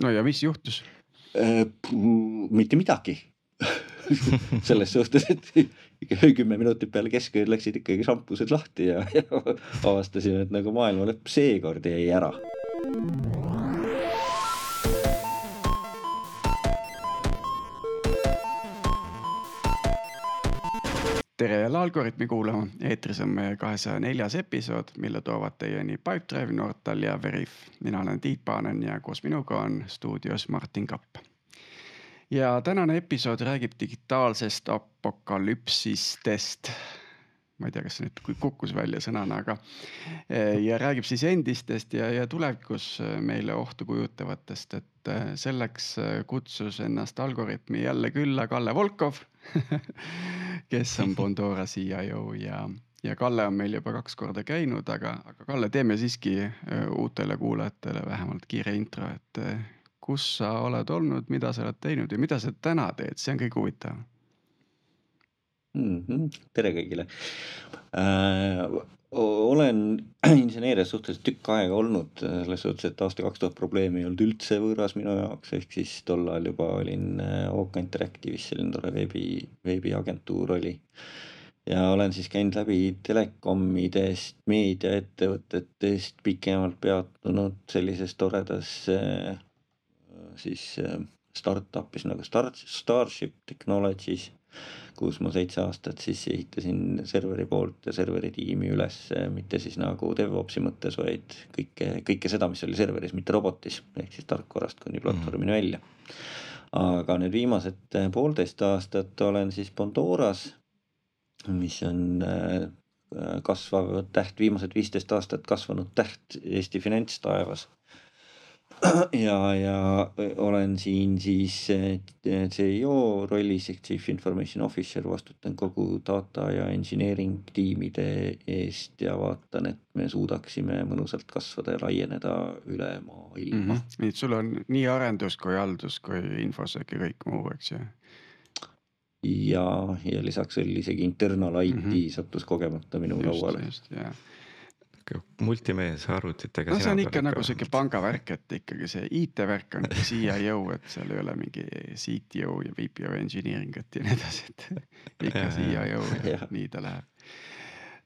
no ja mis juhtus? Äh, mitte midagi selles suhtes, et kümme minutit peale keskööd läksid ikkagi šampused lahti ja, ja avastasime, et nagu maailma lõpp seekord jäi ära. Tere jälle Algorütmi kuulama, eetris on meie kahesaja neljas episood, mille toovad teieni Pipedrive, Nortal ja Veriff. mina olen Tiit Paanen ja koos minuga on stuudios Martin Kapp. ja tänane episood räägib digitaalsest apokalüpsistest. ma ei tea, kas see nüüd kukkus välja sõnana, aga ja räägib siis endistest ja, ja tulevikus meile ohtu kujutavatest, et selleks kutsus ennast Algorütmi jälle külla Kalle Volkov kes on Bondora CIO ja, ja Kalle on meil juba kaks korda käinud, aga, aga Kalle, teeme siiski uutele kuulajatele vähemalt kiire intro, et kus sa oled olnud, mida sa oled teinud ja mida sa täna teed, see on kõige huvitavam mm. -hmm. tere kõigile äh, olen inseneerias suhteliselt tükk aega olnud, selles suhtes, et aasta kaks tuhat probleemi ei olnud üldse võõras minu jaoks, ehk siis tol ajal juba olin OK äh, Interactive'is, selline tore veebi, veebiagentuur oli. ja olen siis käinud läbi telekomidest, meediaettevõtetest, pikemalt peatunud sellises toredas äh, siis äh, startup'is nagu Start, Starship Technologies kus ma seitse aastat siis ehitasin serveri poolt ja serveri tiimi üles, mitte siis nagu DevOpsi mõttes, vaid kõike, kõike seda, mis oli serveris, mitte robotis, ehk siis tarkvarast kuni platvormini mm. välja. aga nüüd viimased poolteist aastat olen siis Pandoras, mis on äh, kasvav täht, viimased viisteist aastat kasvanud täht Eesti finantstaevas ja, ja olen siin siis CEO rollis ehk Chief Information Officer, vastutan kogu data ja engineering tiimide eest ja vaatan, et me suudaksime mõnusalt kasvada ja laieneda üle maailma mm. -hmm. nii et sul on nii arendus kui haldus kui infosec ja kõik muu, eks ju? ja, ja lisaks oli isegi internal IT mm -hmm. sattus kogemata minu just, lauale. just, jah multimees arvutitega. no see on ikka nagu sihuke pangavärk, et ikkagi see IT-värk on CIO, et seal ei ole mingi CTO ja VPO engineering'ut ja nii edasi, et ikka CIO ja nii ta läheb.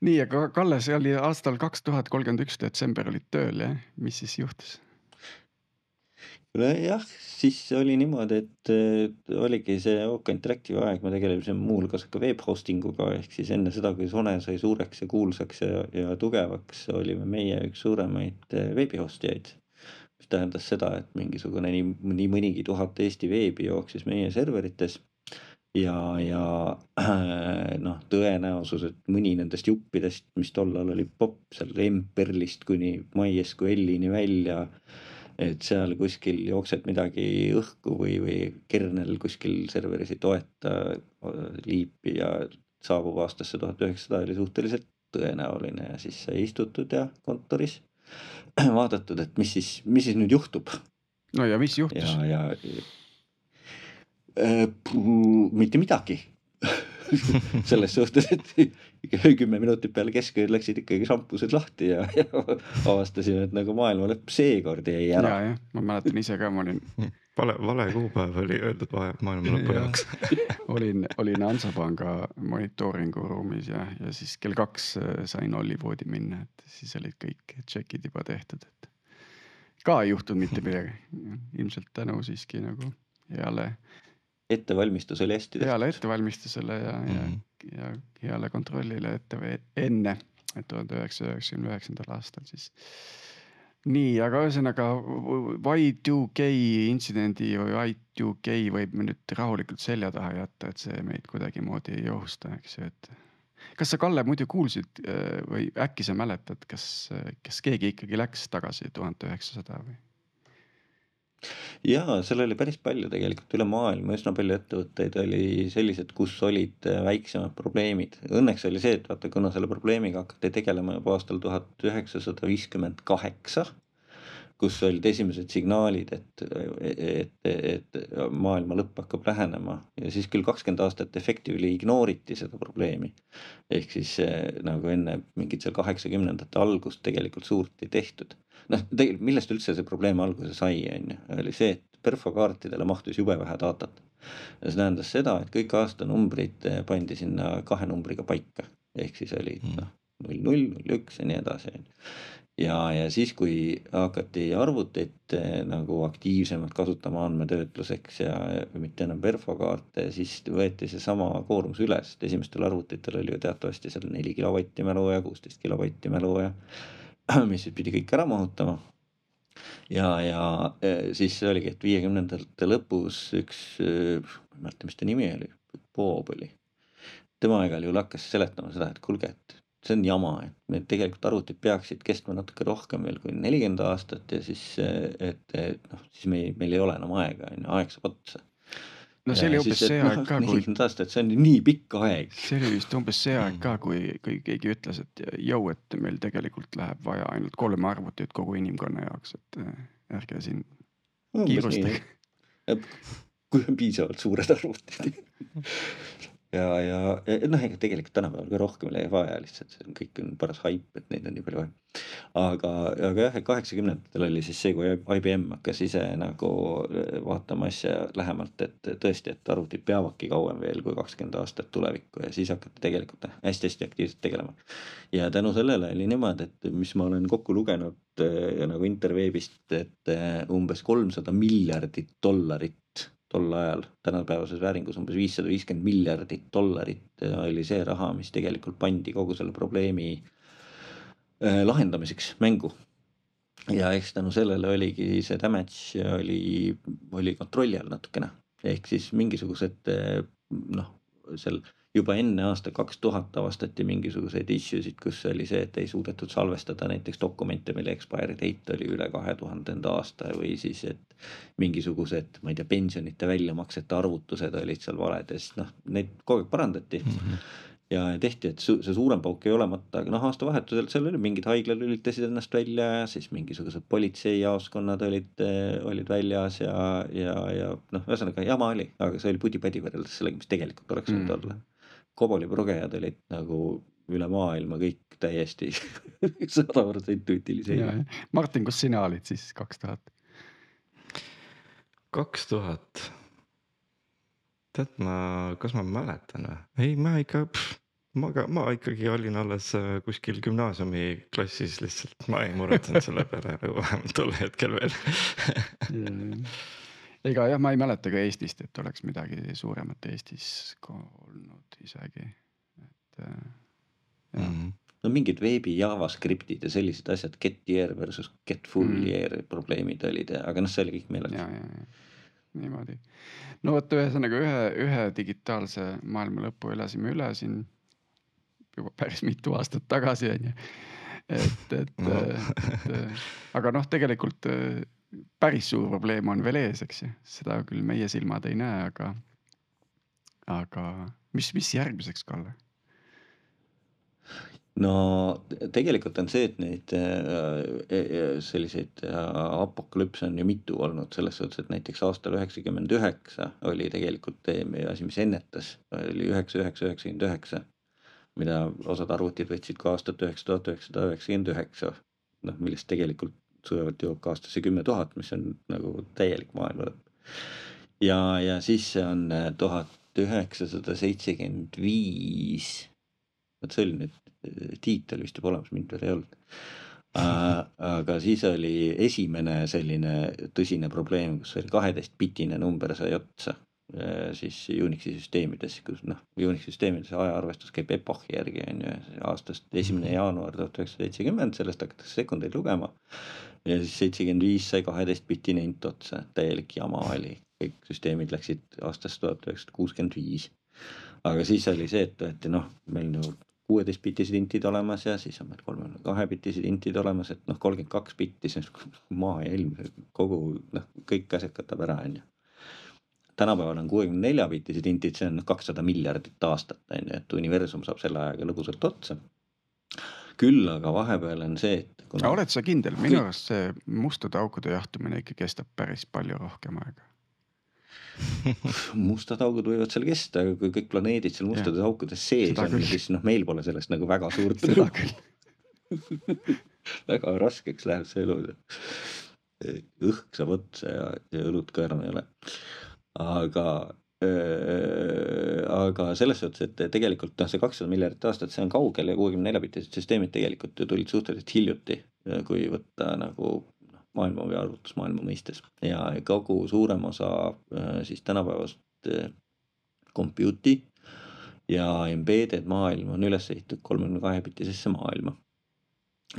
nii, aga Kalle, see oli aastal kaks tuhat kolmkümmend üks detsember olid tööl jah, mis siis juhtus? Jah, siis oli niimoodi, et oligi see OK Interactive aeg, me tegelesime muuhulgas ka web hosting uga ehk siis enne seda, kui Sone sai suureks ja kuulsaks ja, ja tugevaks, olime meie üks suuremaid veebi host jaid. mis tähendas seda, et mingisugune nii, nii mõnigi tuhat Eesti veebi jooksis meie serverites ja, ja noh, tõenäosus, et mõni nendest juppidest, mis tol ajal oli popp seal M-Perlist kuni MySQL-ini välja et seal kuskil jookseb midagi õhku või, või kernel kuskil serveris ei toeta liipi ja saabub aastasse tuhat üheksasada oli suhteliselt tõenäoline ja siis sai istutud ja kontoris vaadatud, et mis siis, mis siis nüüd juhtub. no ja mis juhtus? ja, ja äh, mitte midagi selles suhtes, et kümme minutit peale keskööd läksid ikkagi šampused lahti ja, ja avastasime, et nagu maailma lõpp seekord jäi ära. ja, jah, ma mäletan ise ka, ma olin. vale, vale kuupäev oli öeldud maailma lõpu jaoks olin, olin Hansapanga monitooringu ruumis ja, ja siis kell kaks äh, sain Ollivoodi minna, et siis olid kõik tšekid juba tehtud, et ka ei juhtunud mitte midagi. ilmselt tänu siiski nagu heale ettevalmistus oli hästi tehtud. heale ettevalmistusele ja mm, -hmm. ja, mhm. ja heale kontrollile ette või enne, et tuhande üheksasaja üheksakümne üheksandal aastal siis. nii, aga ühesõnaga Y2K intsidendi või Y2K võib nüüd rahulikult selja taha jätta, et see meid kuidagimoodi ei ohusta, eks ju, et kas sa, Kalle, muidu kuulsid äh, või äkki sa mäletad, kas, kas keegi ikkagi läks tagasi tuhat üheksasada või? Jaa, seal oli päris palju tegelikult üle maailma, üsna palju ettevõtteid oli sellised, kus olid äh, väiksemad probleemid. Õnneks oli see, et vaata, kuna selle probleemiga hakati tegelema juba aastal tuhat üheksasada viiskümmend kaheksa, kus olid esimesed signaalid, et, et, et maailma lõpp hakkab lähenema ja siis küll kakskümmend aastat effectively ignore'iti seda probleemi. ehk siis äh, nagu enne mingit seal kaheksakümnendate algust tegelikult suurt ei tehtud noh, tegelikult millest üldse see probleem alguse sai, on ju, oli see, et perfokaartidele mahtus jube vähe datat. ja see tähendas seda, et kõik aastanumbrid eh, pandi sinna kahe numbriga paika, ehk siis olid Mm. noh, null, null, null, üks ja nii edasi, on ju. ja, ja siis, kui hakati arvuteid eh, nagu aktiivsemalt kasutama andmetöötluseks ja mitte enam perfokaarte, siis võeti seesama koormus üles, et esimestel arvutitel oli ju teatavasti seal neli kilovatti mälu ja kuusteist kilovatti mälu ja mis siis pidi kõik ära mahutama ja, ja eh, siis oligi, et viiekümnendate lõpus üks, eh, ma ei mäleta, mis ta nimi oli, Bob oli. tema igal juhul hakkas seletama seda, et kuulge, et see on jama, et need tegelikult arvutid peaksid kestma natuke rohkem veel kui nelikümmend aastat ja siis, eh, et, et noh, siis me, meil ei ole enam aega, on ju, aeg saab otsa. No see oli umbes see aeg ka, kui aastat, see on nii pikk aeg. see oli vist umbes see aeg ka, kui, kui keegi ütles, et jõu, et meil tegelikult läheb vaja ainult kolme arvutit kogu inimkonna jaoks, et äh, ärge siin kiirustage. kui on piisavalt suured arvutid ja, ja ja noh, ega tegelikult tänapäeval ka rohkem ei vaja, lihtsalt see on kõik on paras haip, et neid on nii palju vaja. aga, aga jah, et kaheksakümnendatel oli siis see, kui IBM hakkas ise nagu äh, vaatama asja lähemalt, et tõesti, et arvutid peavadki kauem veel kui kakskümmend aastat tulevikku ja siis hakati tegelikult noh, hästi-hästi aktiivselt tegelema. ja tänu sellele oli niimoodi, et mis ma olen kokku lugenud äh, nagu interveebist, et äh, umbes kolmsada miljardit dollarit tol ajal, tänapäevases vääringus umbes viissada viiskümmend miljardit dollarit oli see raha, mis tegelikult pandi kogu selle probleemi äh, lahendamiseks mängu. ja eks tänu sellele oligi see damage oli, oli kontrolli all natukene, ehk siis mingisugused äh, noh, seal juba enne aasta kaks tuhat avastati mingisuguseid issue sid, kus oli see, et ei suudetud salvestada näiteks dokumente, mille expiry date oli üle kahe tuhandenda aasta või siis, et mingisugused, ma ei tea, pensionite väljamaksete arvutused olid seal valed ja siis noh, neid kogu aeg parandati mm. -hmm ja tehti, et see suurem pauk ei ole matta, aga noh, aastavahetusel seal oli mingid haiglad lülitasid ennast välja ja siis mingisugused politseijaoskonnad olid, olid väljas ja, ja, ja noh, ühesõnaga jama oli, aga see oli pudi-padi võrreldes sellega, mis tegelikult oleks võinud mm. olla. Koboli progejad olid nagu üle maailma kõik täiesti sada protsenti utiliseerivad. Martin, kus sina olid siis kaks tuhat? kaks tuhat tead ma, kas ma mäletan või? ei, ma ikka, ma ka, ma ikkagi olin alles äh, kuskil gümnaasiumiklassis lihtsalt, ma ei muretsenud selle peale nagu vähemalt tol hetkel veel ega jah, ma ei mäleta ka Eestist, et oleks midagi suuremat Eestis olnud isegi, et äh, jah mm. -hmm no mingid veebi JavaScriptid ja sellised asjad, get year versus get full mm. year probleemid olid, aga noh, see oli kõik meeles niimoodi. no vot, ühesõnaga ühe, ühe digitaalse maailma lõpu elasime üle siin juba päris mitu aastat tagasi onju. et, et no., et aga noh, tegelikult päris suur probleem on veel ees, eks ju, seda küll meie silmad ei näe, aga, aga mis, mis järgmiseks, Kalle? no tegelikult on see, et neid äh, selliseid äh, apokalüpse on ju mitu olnud selles suhtes, et näiteks aastal üheksakümmend üheksa oli tegelikult meie asi, mis ennetas, oli üheksa, üheksa, üheksakümmend üheksa. mida osad arvutid võtsid ka aastat üheksa tuhat üheksasada üheksakümmend üheksa, noh millest tegelikult sujuvalt jõuab ka aastasse kümme tuhat, mis on nagu täielik maailma lõpp. ja, ja siis see on äh, tuhat üheksasada seitsekümmend viis vot see oli nüüd tiitel vist juba olemas, mind veel ei olnud äh,. aga siis oli esimene selline tõsine probleem, kus oli kaheteistbitine number sai otsa äh, siis Unixi süsteemides, kus noh, Unixi süsteemides ajaarvestus käib epohhi järgi on ju, aastast esimene jaanuar tuhat üheksasada seitsekümmend, sellest hakatakse sekundeid lugema. Ja siis seitsekümmend viis sai kaheteistbitine int otsa, täielik jama oli, kõik süsteemid läksid aastast tuhat üheksasada kuuskümmend viis aga siis oli see, et võeti noh, meil ju kuueteist bitised intid olemas ja siis on meil kolmekümne kahe bitised intid olemas, et noh, kolmkümmend kaks bitti, see on maa ja ilm, kogu noh, kõik asjad katab ära, on ju. tänapäeval on kuuekümne nelja bitised intid, see on noh, kakssada miljardit aastat, on ju, et universum saab selle ajaga lõbusalt otsa. Küll aga vahepeal on see, et kuna.... oled sa kindel, minu arust see mustade aukude jahtumine ikka kestab päris palju rohkem aega. Mustad augud võivad seal kesta, aga kui kõik planeedid seal mustades aukudes sees on, siis noh, meil pole sellest nagu väga suurt seda küll. Väga raskeks läheb see elu. õhk saab otsa ja, ja õlut ka enam ei ole. aga aga selles suhtes, et tegelikult noh, see kakssada miljardit aastat, see on kaugel ja kuuekümne nelja bitised süsteemid tegelikult ju tulid suhteliselt hiljuti, kui võtta nagu noh, maailma või arvutusmaailma mõistes ja kogu suurem osa siis tänapäevast compute'i ja embedded maailm on üles ehitatud kolmekümne kahe bitisesse maailma.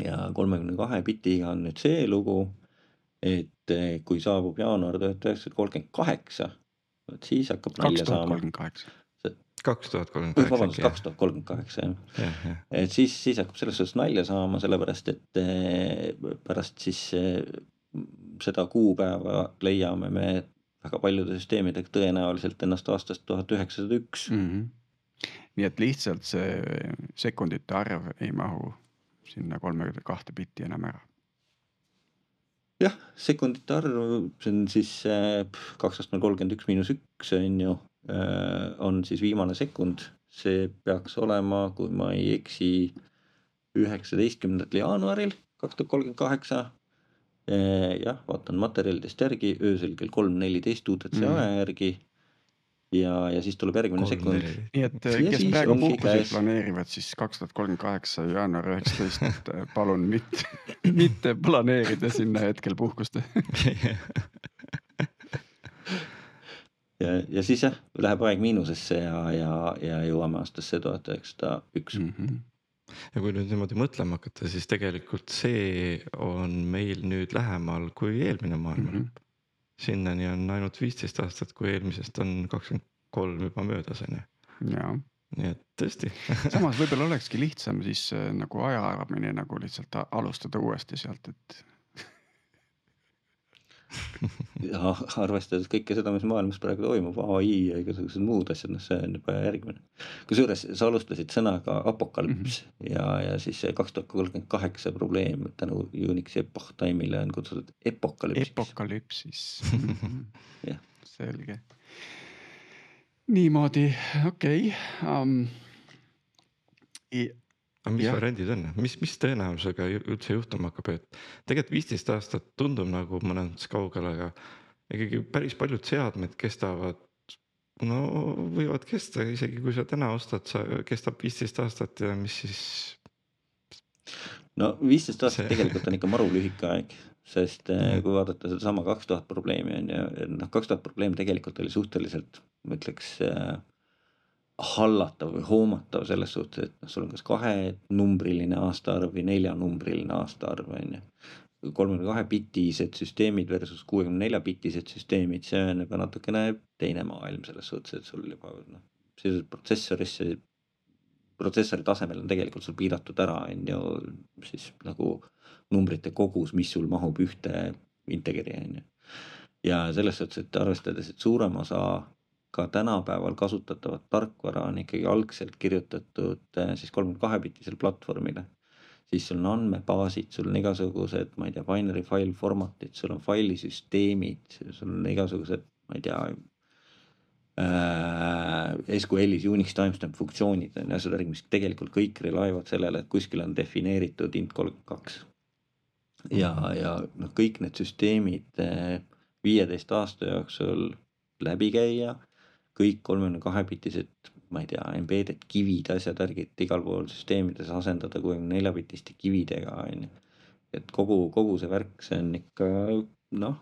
ja kolmekümne kahe bitiga on nüüd see lugu, et kui saabub jaanuar tuhat üheksasada kolmkümmend kaheksa, vot siis hakkab nalja saama. kaks tuhat kolmkümmend kaheksa. vabandust, kaks tuhat kolmkümmend kaheksa jah ja,. Ja. et siis, siis hakkab selles suhtes nalja saama, sellepärast et eh, pärast siis eh, seda kuupäeva leiame me väga paljude süsteemidega tõenäoliselt ennast aastast tuhat üheksasada üks. Mhm. nii et lihtsalt see sekundite arv ei mahu sinna kolmekümne kahte bitti enam ära jah, sekundite arv, see on siis äh, kaks astmel kolmkümmend üks miinus üks on ju, äh, on siis viimane sekund. see peaks olema, kui ma ei eksi, üheksateistkümnendal jaanuaril kaks tuhat kolmkümmend kaheksa. Äh, jah, vaatan materjalidest järgi öösel kell kolm neliteist UTC mm. aja järgi ja, ja siis tuleb järgmine sekund. nii et ja kes praegu puhkuseid planeerivad, siis kaks tuhat kolmkümmend kaheksa jaanuar üheksateist, et äh, palun mitte, mitte planeerida sinna hetkel puhkust ja, ja siis jah, läheb aeg miinusesse ja, ja, ja jõuame aastasse tuhat üheksasada üks. Mhm. ja kui nüüd niimoodi mõtlema hakata, siis tegelikult see on meil nüüd lähemal kui eelmine maailma lõpp mm -hmm sinnani on ainult viisteist aastat, kui eelmisest on kakskümmend kolm juba möödas, on ju. nii et tõesti samas võib-olla olekski lihtsam siis äh, nagu aja arvamine nagu lihtsalt alustada uuesti sealt, et ja arvestades kõike seda, mis maailmas praegu toimub, ai ja igasugused muud asjad, noh, see on juba järgmine. kusjuures sa alustasid sõnaga apokalüps mm -hmm. ja, ja siis see kaks tuhat kolmkümmend kaheksa probleem tänu Unixi epoch time'ile on kutsutud epokalüpsiks. epokalüpsis jah, selge. niimoodi, okei okay. um, aga mis variandid on, mis, mis tõenäosusega üldse juhtuma hakkab, et tegelikult viisteist aastat tundub nagu mõnes mõttes kaugel, aga ikkagi päris paljud seadmed kestavad. no võivad kesta, isegi kui sa täna ostad, sa kestab viisteist aastat ja mis siis. no viisteist aastat see... tegelikult on ikka maru lühike aeg, sest mm. kui vaadata sedasama kaks tuhat probleemi on ju, noh, kaks tuhat probleemi tegelikult oli suhteliselt, ma ütleks äh, hallatav või hoomatav selles suhtes, et noh, sul on kas kahenumbriline aastaarv või neljanumbriline aastaarv on ju. kolmekümne kahe bitised süsteemid versus kuuekümne nelja bitised süsteemid, see on juba natukene teine maailm selles suhtes, et sul juba noh, sisuliselt protsessorisse, protsessori tasemel on tegelikult sul piiratud ära, on ju, siis nagu numbrite kogus, mis sul mahub ühte integeri on ju. ja selles suhtes, et arvestades, et suurem osa ka tänapäeval kasutatavat tarkvara on ikkagi algselt kirjutatud äh, siis kolmekümne kahe bitisel platvormile. siis sul on andmebaasid, sul on igasugused, ma ei tea, binary file format'id, sul on failisüsteemid, sul on igasugused, ma ei tea äh,. SQL-is Unix timestamp funktsioonid on ja seda, mis tegelikult kõik relivad sellele, et kuskil on defineeritud int kolmkümmend kaks. ja, ja noh, kõik need süsteemid äh, viieteist aasta jooksul läbi käia kõik kolmekümne kahe bitised, ma ei tea, embedded kivid, asjad, värgid igal pool süsteemides asendada kuuekümne nelja bitiste kividega on ju. et kogu, kogu see värk, see on ikka noh,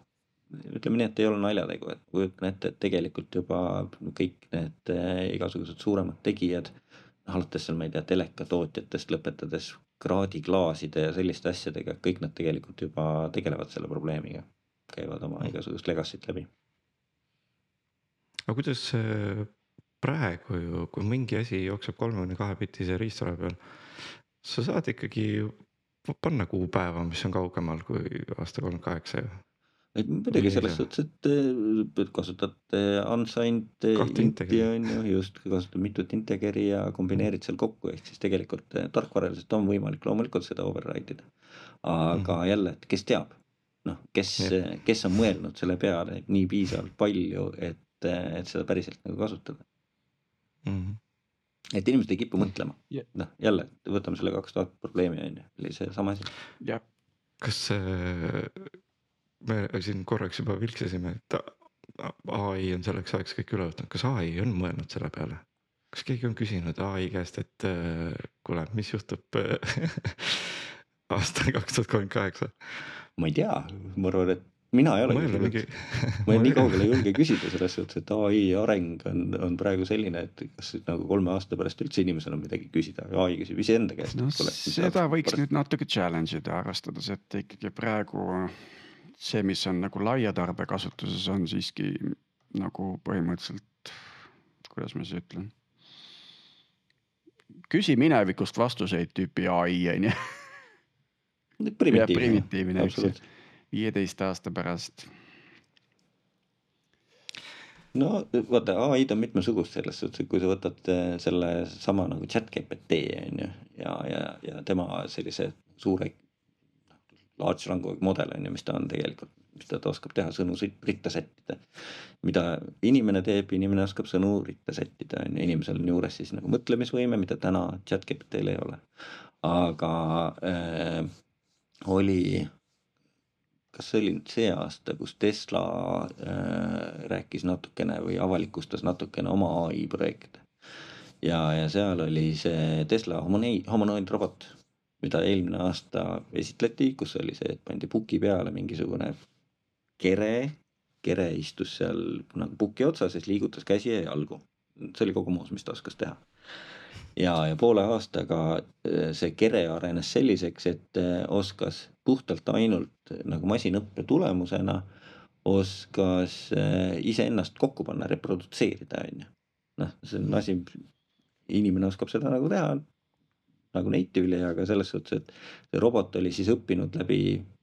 ütleme nii, et ei ole naljategu, et kujutan ette, et tegelikult juba kõik need äh, igasugused suuremad tegijad, noh alates seal, ma ei tea, telekatootjatest lõpetades kraadiklaaside ja selliste asjadega, kõik nad tegelikult juba tegelevad selle probleemiga, käivad oma igasugust legacy't läbi aga kuidas see praegu ju, kui mingi asi jookseb kolmekümne kahe bitise riistvara peal, sa saad ikkagi panna kuupäeva, mis on kaugemal kui aasta kolmkümmend kaheksa ju. Et muidugi selles suhtes, et kasutad unsigned inti on ju, just kasutad mitut integeri ja kombineerid seal kokku, ehk siis tegelikult tarkvaraliselt on võimalik loomulikult seda override ida. aga mm jälle, et kes teab, noh, kes, kes on mõelnud selle peale nii piisavalt palju, et et, et seda päriselt nagu kasutada mm. -hmm. et inimesed ei kipu mõtlema Ja- noh jälle võtame selle kaks tuhat probleemi on ju oli seesama asi jah, kas see, me siin korraks juba vilksasime, et ai on selleks ajaks kõik üle võtnud, kas ai on mõelnud selle peale? kas keegi on küsinud ai käest, et äh, kuule, mis juhtub äh, aastal kaks tuhat kolmkümmend kaheksa? ma ei tea ma arvan et mina ei ole mõelda mingi. ma nii kaugele ei julge küsida selles suhtes, et ai areng on, on praegu selline, et kas nagu kolme aasta pärast üldse inimesel on midagi küsida, ai küsib iseenda käest. no seda võiks nüüd natuke challenge ida, arvestades, et ikkagi praegu see, mis on nagu laia tarbekasutuses, on siiski nagu põhimõtteliselt, kuidas ma siis ütlen. küsi minevikust vastuseid tüüpi ai on ju, primitiivne, primitiivne, eks ju. Viieteist aasta pärast. no vaata, ai-d on mitmesugust selles suhtes, et kui sa võtad eh, selle sama nagu chat GPT on ju ja, ja, ja tema sellise suure large language model on ju, mis ta on tegelikult, mis ta, ta oskab teha sõnu ritta sättida. mida inimene teeb, inimene oskab sõnu ritta sättida on ju, inimesel on juures siis nagu mõtlemisvõime, mida täna chat GPT-l ei ole. aga äh, oli kas see oli nüüd see aasta, kus Tesla äh, rääkis natukene või avalikustas natukene oma ai projekte. ja, ja seal oli see Tesla homoni- homanoidrobot, mida eelmine aasta esitleti, kus oli see, et pandi puki peale mingisugune kere, kere istus seal nagu puki otsas ja siis liigutas käsi ja jalgu. see oli kogu moos, mis ta oskas teha ja, ja poole aastaga äh, see kere arenes selliseks, et äh, oskas puhtalt ainult äh, nagu masinõppe tulemusena oskas iseennast kokku panna, reprodutseerida, onju. noh, see on asi, inimene oskab seda nagu teha nagu native'li, aga selles suhtes, et see robot oli siis õppinud läbi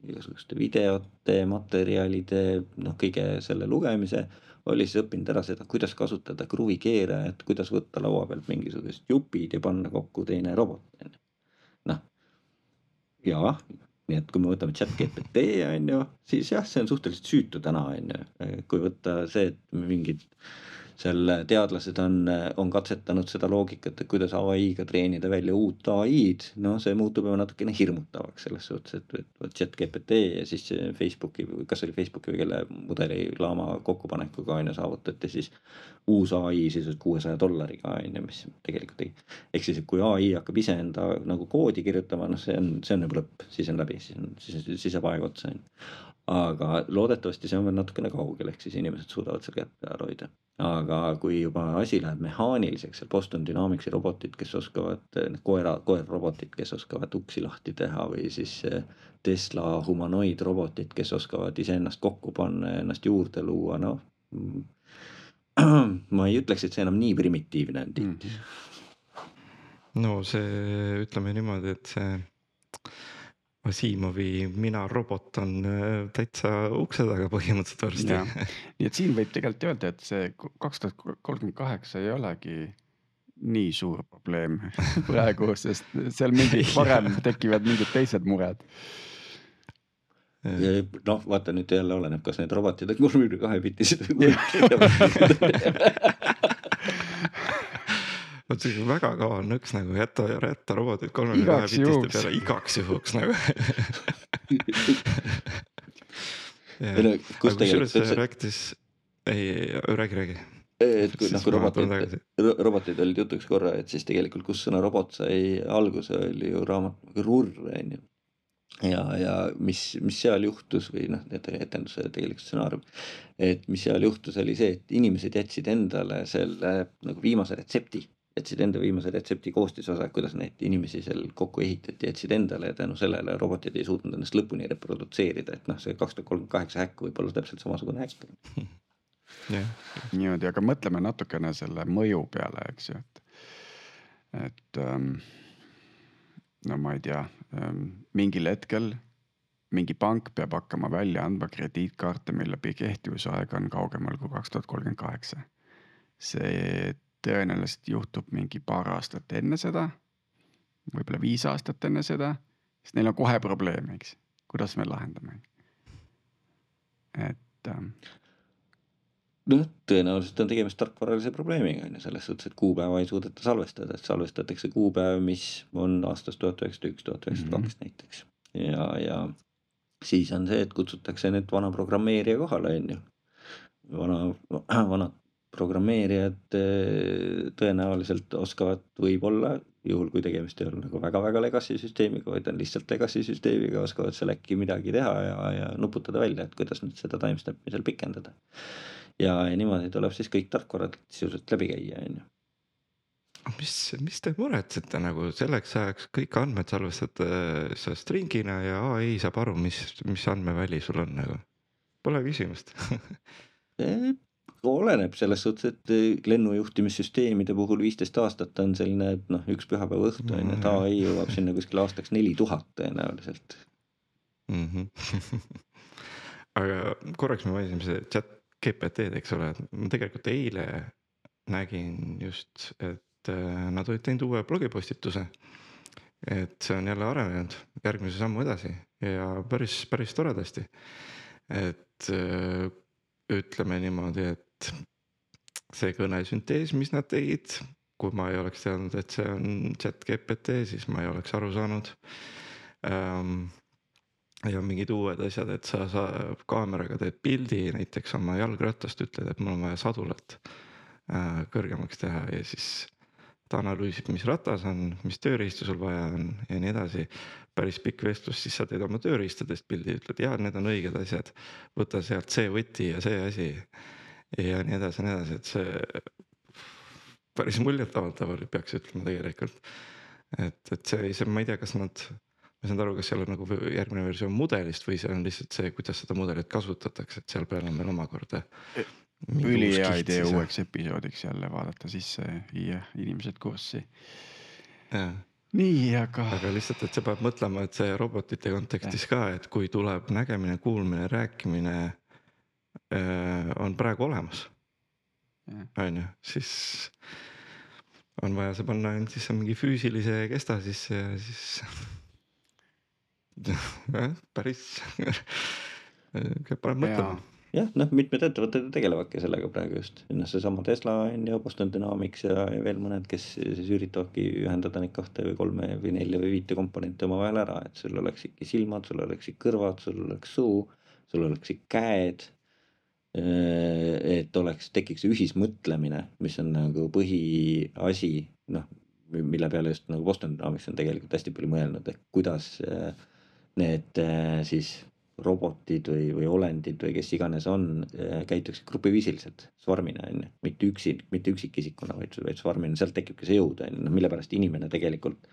igasuguste videote, materjalide, noh, kõige selle lugemise oli siis õppinud ära seda, kuidas kasutada kruvikeerajat, kuidas võtta laua pealt mingisugused jupid ja panna kokku teine robot, onju. noh, jaa, nii et kui me võtame chat GPT on ju, siis jah, see on suhteliselt süütu täna on ju, kui võtta see, et mingid seal teadlased on, on katsetanud seda loogikat, et kuidas ai-ga treenida välja uut ai-d, no see muutub juba natukene hirmutavaks selles suhtes, et, et vot chat GPT ja siis Facebooki, kas oli Facebooki või kelle mudeli laama kokkupanekuga on ju saavutati siis uus ai siis kuuesaja dollariga on ju, mis tegelikult ei, ehk siis, et kui ai hakkab iseenda nagu koodi kirjutama, noh, see on, see on juba lõpp, siis on läbi, siis on, siis, siis saab aeg otsa on ju. Aga loodetavasti see on veel natukene kaugel, ehk siis inimesed suudavad seal kätt peal hoida. aga kui juba asi läheb mehaaniliseks, seal Boston Dynamicsi robotid, kes oskavad, need koera, koerrobotid, kes oskavad uksi lahti teha või siis Tesla humanoidrobotid, kes oskavad iseennast kokku panna ja ennast juurde luua, noh mm, ma ei ütleks, et see enam nii primitiivne on tihti mm.. no see, ütleme niimoodi, et see Asimovi Mina robot on äh, täitsa ukse taga põhimõtteliselt varsti. nii et siin võib tegelikult öelda, et see kaks tuhat kolmkümmend kaheksa ei olegi nii suur probleem praegu, sest seal mingid varem tekivad mingid teised mured. noh, vaata nüüd jälle oleneb, kas need robotid on kolmekümne kahe bitised või kuuekümne. Vot siuke väga kaval nõks nagu jäta, jäta robotid kolmekümne Igaks bitiste peale igaks juhuks nagu. Ei no, kus tegelikult kusjuures üldse- rääkides, ei, räägi, räägi. et kui noh, Siis kui robotid robotid olid jutuks korra, et siis tegelikult, kus sõna robot sai alguse, oli ju raamat Rurr on ju. ja, ja mis, mis seal juhtus või noh, etenduse tegelik stsenaarium. et mis seal juhtus, oli see, et inimesed jätsid endale selle nagu viimase retsepti jätsid enda viimase retsepti koostisosa, kuidas neid inimesi seal kokku ehitati, jätsid endale ja tänu sellele robotid ei suutnud ennast lõpuni reprodutseerida, et noh, see kaks tuhat kolmkümmend kaheksa häkk võib olla täpselt samasugune häkk. jah, niimoodi, aga mõtleme natukene selle mõju peale, eks ju, et, et ähm, no ma ei tea ähm,, mingil hetkel mingi pank peab hakkama välja andma krediitkaarte, mille kehtivusaeg on kaugemal kui kaks tuhat kolmkümmend kaheksa. see tõenäoliselt juhtub mingi paar aastat enne seda, võib-olla viis aastat enne seda, sest neil on kohe probleem, eks, kuidas me lahendame. et ähm, noh, tõenäoliselt on tegemist tarkvaralise probleemiga on ju, selles suhtes, et kuupäeva ei suudeta salvestada, et salvestatakse kuupäev, mis on aastast tuhat üheksasada üks, tuhat üheksasada kaks Mhm. näiteks. ja, ja siis on see, et kutsutakse nüüd vana programmeerija kohale, on ju. vana, vanad programmeerijad eh, tõenäoliselt oskavad võib-olla, juhul kui tegemist ei ole nagu väga-väga legacy süsteemiga, vaid on lihtsalt legacy süsteemiga, oskavad seal äkki midagi teha ja, ja nuputada välja, et kuidas nüüd seda timestamp'i seal pikendada. ja, ja niimoodi tuleb siis kõik tarkvarad sisuliselt läbi käia, on ju. mis, mis te muretsete nagu selleks ajaks kõik andmed salvestate sa string'ina ja ai saab aru, mis, mis andmeväli sul on nagu. Pole küsimust Eh, oleneb selles suhtes, et eh, lennujuhtimissüsteemide puhul viisteist aastat on selline, et noh, üks pühapäeva õhtu on ju, et Nojah. ai jõuab sinna kuskil aastaks neli tuhat tõenäoliselt. mm. -hmm. aga korraks me mainisime see chat GPT-d, eks ole, ma tegelikult eile nägin just, et äh, nad olid teinud uue blogipostituse. et see on jälle arenenud järgmise sammu edasi ja päris, päris toredasti. et äh, ütleme niimoodi, et see kõnesüntees, mis nad tegid, kui ma ei oleks teadnud, et see on chat GPT, siis ma ei oleks aru saanud. Ähm, ja mingid uued asjad, et sa, sa kaameraga teed pildi näiteks oma jalgrattast, ütled, et mul on vaja sadulat äh, kõrgemaks teha ja siis ta analüüsib, mis ratas on, mis tööriistu sul vaja on ja nii edasi. päris pikk vestlus, siis sa teed oma tööriistadest pildi, ütled ja need on õiged asjad, võta sealt see võti ja see asi ja nii edasi ja nii edasi, et see päris muljetavaldav oli, peaks ütlema tegelikult. et, et see, see, ma ei tea, kas nad ma ei saanud aru, kas seal on nagu järgmine versioon mudelist või see on lihtsalt see, kuidas seda mudelit kasutatakse, et seal peal on veel omakorda. ülihea idee uueks episoodiks jälle vaadata sisse viia inimesed kurssi. nii, aga. aga lihtsalt, et sa pead mõtlema, et see robotite kontekstis ka, et kui tuleb nägemine, kuulmine, rääkimine on praegu olemas. on ju, siis on vaja see panna ainult sisse mingi füüsilise kesta sisse ja siis päris. Paneb mõtlema. Jah, noh, mitmed ettevõtted tegelevadki sellega praegu just, noh, seesama Tesla on ju, Boston Dynamics ja, ja veel mõned, kes siis üritavadki ühendada neid kahte või kolme või nelja või viite komponenti omavahel ära, et sul oleksidki silmad, sul oleksid kõrvad, sul oleks suu, sul oleksid käed. Et oleks, tekiks ühismõtlemine, mis on nagu põhiasi, noh, mille peale just nagu Boston Dynamics on tegelikult hästi palju mõelnud, et kuidas need siis robotid või, või olendid või kes iganes on, käituksid grupiviisiliselt, svarmina on ju, mitte üksi, mitte üksikisikuna, vaid, vaid svarmina, sealt tekibki see jõud on ju, noh mille pärast inimene tegelikult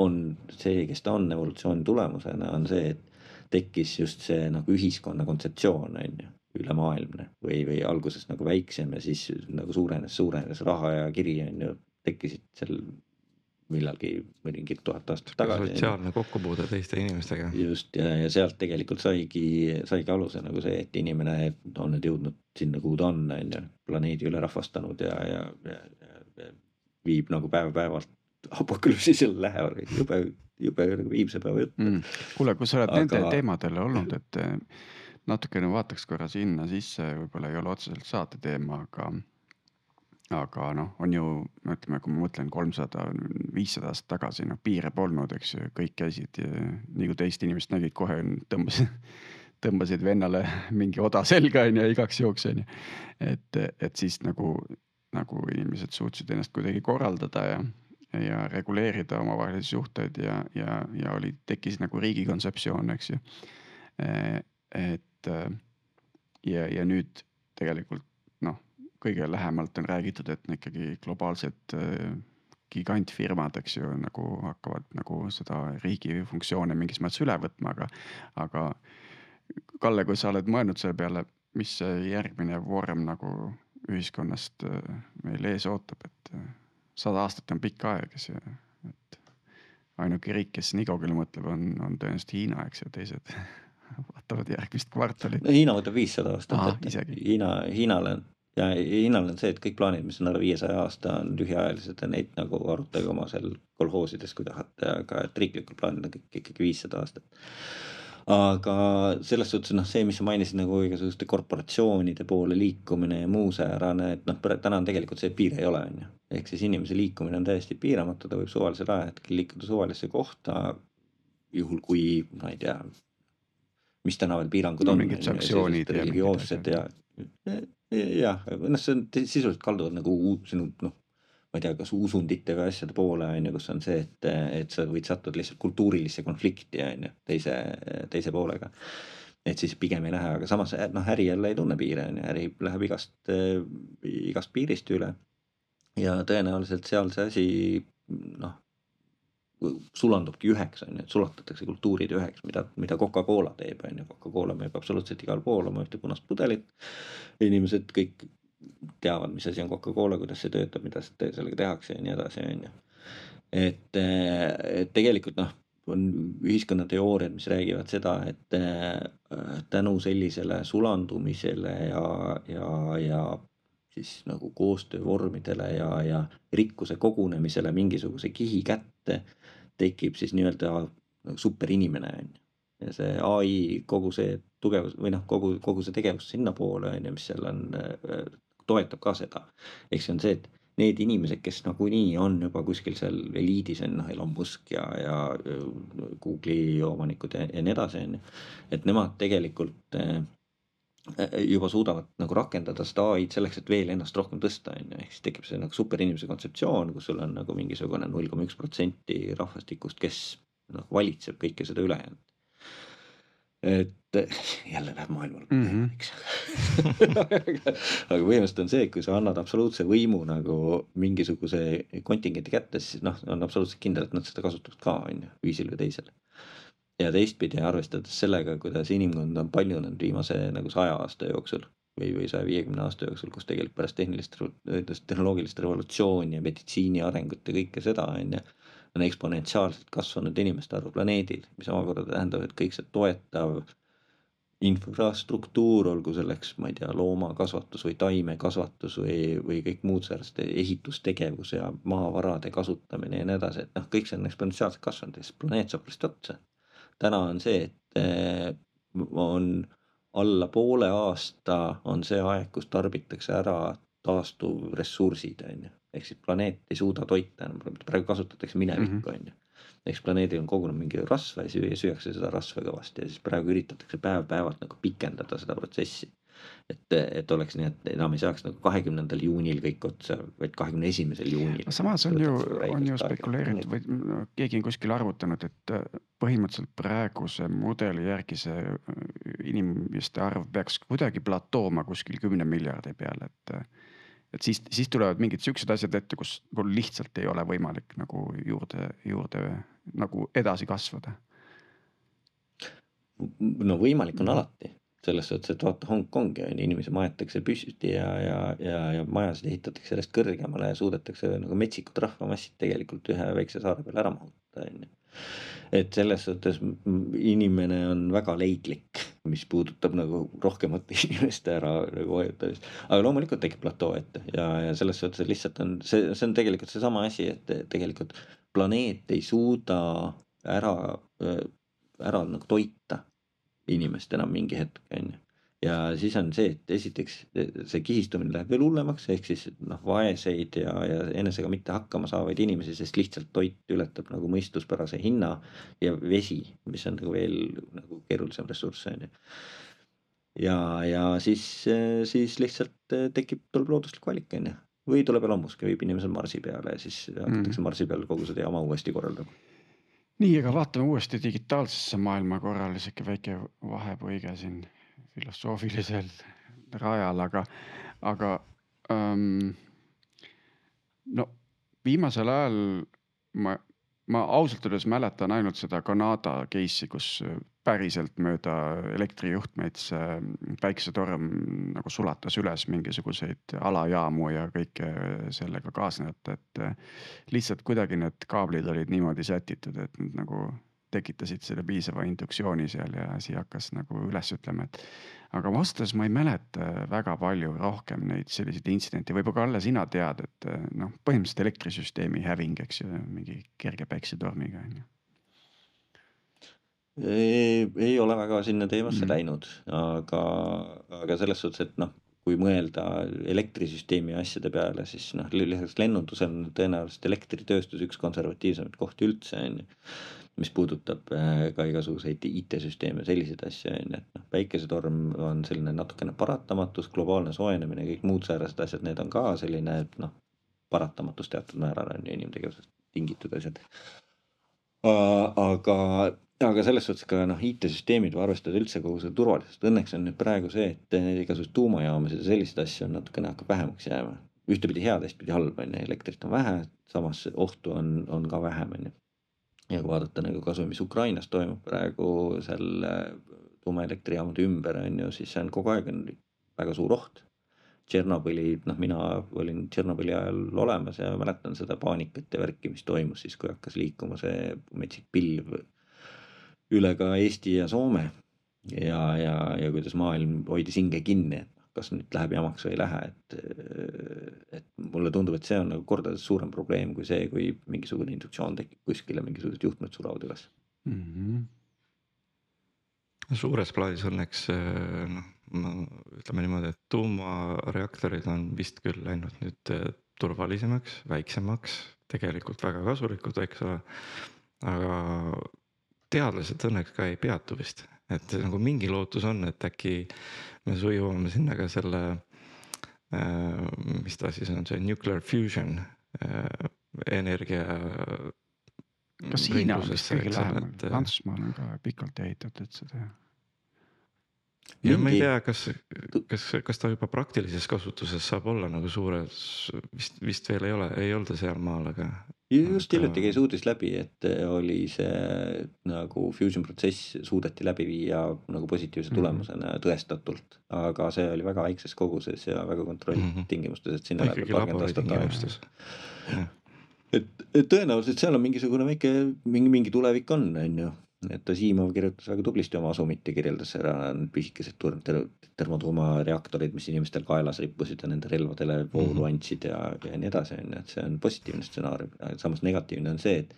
on see, kes ta on evolutsiooni tulemusena, on see, et tekkis just see nagu ühiskonna kontseptsioon on ju, ülemaailmne või, või alguses nagu väiksem ja siis nagu suurenes, suurenes raha ja kiri on ju, tekkisid seal millalgi mõningid tuhat aastat tagasi. sotsiaalne kokkupuude teiste inimestega. just ja, ja sealt tegelikult saigi, saigi aluse nagu see, et inimene on nüüd jõudnud sinna, kuhu ta on, on ju, planeedi üle rahvastanud ja, ja, ja, ja viib nagu päev-päevalt apokalüpsisele lähevad, jube, jube nagu viimse päeva jutt mm.. kuule, kui sa oled Aga... nendel teemadel olnud, et natukene vaataks korra sinna sisse, võib-olla ei ole otseselt saate teema, aga aga noh, on ju, ütleme, kui ma mõtlen kolmsada, viissada aastat tagasi, noh piire polnud, eks ju, kõik käisid nii kui teist inimest nägid, kohe tõmbasid, tõmbasid vennale mingi oda selga on ju igaks juhuks on ju. et, et siis nagu, nagu inimesed suutsid ennast kuidagi korraldada ja, ja reguleerida omavahelisi suhteid ja, ja, ja oli, tekkis nagu riigi kontseptsioon, eks ju. et ja, ja nüüd tegelikult noh kõige lähemalt on räägitud, et ikkagi globaalsed gigantfirmad, eks ju, nagu hakkavad nagu seda riigi funktsioone mingis mõttes üle võtma, aga, aga Kalle, kui sa oled mõelnud selle peale, mis see järgmine vorm nagu ühiskonnast meil ees ootab, et sada aastat on pikk aeg, eks ju, et ainuke riik, kes nii kaugele mõtleb, on, on tõenäoliselt Hiina, eks ju, teised vaatavad järgmist kvartalit. no Hiina võtab viissada aastat isegi. Hiina, Hiinale ja Hiinal on see, et kõik plaanid, mis on alla viiesaja aasta, on lühiajalised ja neid nagu arutage oma seal kolhoosides, kui tahate, aga et riiklikud plaanid on kõik ikkagi viissada aastat. aga selles suhtes noh, see, mis sa mainisid nagu igasuguste korporatsioonide poole liikumine ja muu säärane, et noh, täna on tegelikult see, et piire ei ole, on ju. ehk siis inimese liikumine on täiesti piiramatu, ta võib suvalisel ajahetkel liikuda suvalisse kohta. juhul kui, ma ei tea, mis täna veel piirangud no, on. mingid sanktsioonid. religioossed ja, ja, jah, noh, see on sisuliselt kalduvad nagu sinu noh ma ei tea, kas usundite või asjade poole on ju, kus on see, et, et sa võid sattuda lihtsalt kultuurilisse konflikti on ju teise, teise poolega. et siis pigem ei lähe, aga samas noh, äri jälle ei tunne piire on ju, äri läheb igast, igast piirist üle. ja tõenäoliselt seal see asi noh, sulandubki üheks on ju, et sulatatakse kultuurid üheks, mida, mida Coca-Cola teeb on ju, Coca-Cola müüb absoluutselt igal pool oma ühte punast pudelit. inimesed kõik teavad, mis asi on Coca-Cola, kuidas see töötab, mida sellega tehakse ja nii edasi, on ju. et, et tegelikult noh, on ühiskonnateooriad, mis räägivad seda, et tänu sellisele sulandumisele ja, ja, ja siis nagu koostöövormidele ja, ja rikkuse kogunemisele mingisuguse kihi kätte tekib siis nii-öelda superinimene on ju. ja see ai, kogu see tugevus või noh, kogu, kogu see tegevus sinnapoole on ju, mis seal on äh, toetab ka seda. ehk see on see, et need inimesed, kes nagunii on juba kuskil seal eliidis on noh, Elon Musk ja, ja Google'i omanikud ja, ja nii edasi, on ju. et nemad tegelikult äh, juba suudavad nagu rakendada seda ai-d selleks, et veel ennast rohkem tõsta, on ju, ehk siis tekib see nagu superinimese kontseptsioon, kus sul on nagu mingisugune null koma üks protsenti rahvastikust, kes noh, valitseb kõike seda ülejäänud et jälle läheb maailma mm -hmm. aga põhimõtteliselt on see, et kui sa annad absoluutse võimu nagu mingisuguse kontingendi kätte, siis noh, on absoluutselt kindel, et nad seda kasutavad ka on ju, viisil või teisel. Ja teistpidi arvestades sellega, kuidas inimkond on paljunenud viimase nagu saja aasta jooksul või, või saja viiekümne aasta jooksul, kus tegelikult pärast tehnilist, tehnoloogilist revolutsiooni ja meditsiini arengut ja kõike seda on ju on eksponentsiaalselt kasvanud inimeste arv planeedil, mis omakorda tähendab, et kõik see toetav infrastruktuur, olgu selleks, ma ei tea, loomakasvatus või taimekasvatus või, või kõik muud säärased ehitustegevus ja maavarade kasutamine ja nii edasi, et noh, kõik see on eksponentsiaalselt kasvanud ja siis planeet saab lihtsalt otsa. Täna on see, et eh, on alla poole aasta on see aeg, kus tarbitakse ära taastuvressursid, on ju ehk siis planeet ei suuda toita enam, praegu kasutatakse minevikku, mhm. on ju. eks planeedil on kogunenud mingi rasva ja süüa, süüakse seda rasva kõvasti ja siis praegu üritatakse päev-päevalt nagu pikendada seda protsessi. Et, et oleks nii, et enam ei saaks nagu kahekümnendal juunil kõik otsa, vaid kahekümne esimesel juunil. samas on ju, on ju spekuleeritud või no, keegi on kuskil arvutanud, et äh, põhimõtteliselt praeguse mudeli järgi see äh, inimeste arv peaks kuidagi platooma kuskil kümne miljardi peale, et äh, et siis, siis tulevad mingid siuksed asjad ette, kus lihtsalt ei ole võimalik nagu juurde, juurde nagu edasi kasvada. no võimalik on alati selles suhtes, et vaata Hongkongi on ju, inimesi maetakse püsti ja, ja, ja, ja majasid ehitatakse järjest kõrgemale ja suudetakse nagu metsikud rahvamassid tegelikult ühe väikse saare peale ära mahutada, on ju et selles suhtes inimene on väga leidlik, mis puudutab nagu rohkemate inimeste ära nagu hoiatamist. aga loomulikult tekib platoo ette ja, ja selles suhtes, lihtsalt on see, see on tegelikult seesama asi, et tegelikult planeet ei suuda ära, ära nagu toita inimest enam mingi hetk, on ju ja siis on see, et esiteks see kihistumine läheb veel hullemaks, ehk siis noh, vaeseid ja, ja enesega mitte hakkama saavaid inimesi, sest lihtsalt toit ületab nagu mõistuspärase hinna ja vesi, mis on nagu veel nagu keerulisem ressurss on ju. ja, ja siis, siis lihtsalt tekib, tuleb looduslik valik on ju, või tuleb elamusk ja viib inimesed Marsi peale ja siis hakatakse mm. Marsi peal kogu seda jama uuesti korraldama nii, aga vaatame uuesti digitaalsesse maailmakorrale, sihuke väike vahepõige siin filosoofilisel rajal, aga, aga ähm, no viimasel ajal ma, ma ausalt öeldes mäletan ainult seda Kanada case'i, kus päriselt mööda elektrijuhtmeid see päikesetorm nagu sulatas üles mingisuguseid alajaamu ja kõike sellega kaasnevat, et lihtsalt kuidagi need kaablid olid niimoodi sätitud, et nad nagu tekitasid selle piisava induktsiooni seal ja asi hakkas nagu üles ütlema, et. aga ausalt öeldes ma ei mäleta väga palju rohkem neid selliseid intsidente, võib-olla Kalle, sina tead, et noh, põhimõtteliselt elektrisüsteemi häving, eks ju, mingi kerge päiksetormiga on ju ei, ei ole väga sinna teemasse Mm. läinud, aga, aga selles suhtes, et noh, kui mõelda elektrisüsteemi asjade peale, siis noh, lisaks lennundusele on tõenäoliselt elektritööstus üks konservatiivsemaid kohti üldse on ju. Mis puudutab äh, ka igasuguseid IT-süsteeme, selliseid asju on ju, et noh, päikesetorm on selline natukene paratamatus, globaalne soojenemine, kõik muud säärased asjad, need on ka selline noh, paratamatus teatud määral on ju inimtegevusest tingitud asjad aga, aga selles suhtes ka noh, IT-süsteemid või arvestada üldse kogu seda turvalisust, õnneks on nüüd praegu see, et igasuguseid tuumajaamasid ja selliseid asju on natukene hakkab vähemaks jääma. ühtepidi hea, teistpidi halb on ju, elektrit on vähe, samas ohtu on, on ka vähem on ju. Ja kui vaadata nagu kasvõi, mis Ukrainas toimub praegu seal äh, tuumaelektrijaamade ümber on ju, siis see on kogu aeg on väga suur oht. Tšernobõli, noh, mina olin Tšernobõli ajal olemas ja mäletan seda paanikat ja värki, mis toimus siis, kui hakkas liikuma see metsik pilv üle ka Eesti ja Soome. ja, ja, ja kuidas maailm hoidis hinge kinni, et kas nüüd läheb jamaks või ei lähe, et. et mulle tundub, et see on nagu kordades suurem probleem kui see, kui mingisugune induktsioon tekib kuskil ja mingisugused juhtmed surevad üles. mm. -hmm. suures plaanis õnneks eh, noh, ütleme niimoodi, et tuumareaktorid on vist küll läinud nüüd eh, turvalisemaks, väiksemaks, tegelikult väga kasulikud, eks ole. aga teadlased õnneks ka ei peatu vist, et nagu mingi lootus on, et äkki me sujuvame sinna ka selle äh,. mis ta siis on, see nuclear fusion äh, energia. kas Hiina on vist kõige lähemal, äh, Prantsusmaal on ka pikalt ehitatud seda ja ma ei Mingi- tea, kas, kas, kas ta juba praktilises kasutuses saab olla nagu suures, vist, vist veel ei ole, ei olda sealmaal, aga. just Aga- hiljuti käis uudis läbi, et oli see nagu fusion protsess suudeti läbi viia nagu positiivse Mhm. tulemusena tõestatult. aga see oli väga väikses koguses ja väga Mhm. tingimustes, et sinna läheb paarkümmend aastat aega. et, et tõenäoliselt seal on mingisugune väike, mingi, mingi tulevik on, on ju. Et Asimov kirjutas väga tublisti oma asumit ja kirjeldas ära need pisikesed termotuumareaktorid, mis inimestel kaelas rippusid ja nende relvadele voolu Mhm. andsid ja, ja nii edasi, on ju, et see on positiivne stsenaarium, samas negatiivne on see, et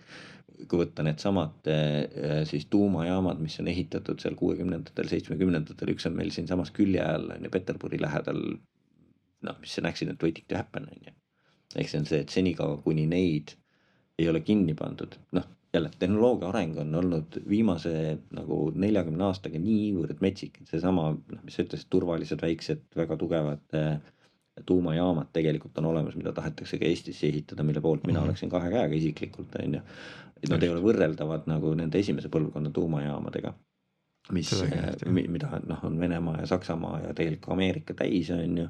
kui võtta needsamad eh, siis tuumajaamad, mis on ehitatud seal kuuekümnendatel, seitsmekümnendatel, üks on meil siinsamas külje all on ju Peterburi lähedal. noh, mis on accident waiting to happen on ju. ehk see on see, et senikaua, kuni neid ei ole kinni pandud, noh jälle tehnoloogia areng on olnud viimase nagu neljakümne aastaga niivõrd metsik, et seesama, noh, mis sa ütlesid, turvalised, väiksed, väga tugevad eh, tuumajaamad tegelikult on olemas, mida tahetakse ka Eestisse ehitada, mille poolt mina Mhm. oleksin kahe käega isiklikult, on ju. et nad ei ole võrreldavad nagu nende esimese põlvkonna tuumajaamadega. mis, jah. mida noh, on Venemaa ja Saksamaa ja tegelikult ka Ameerika täis, on ju.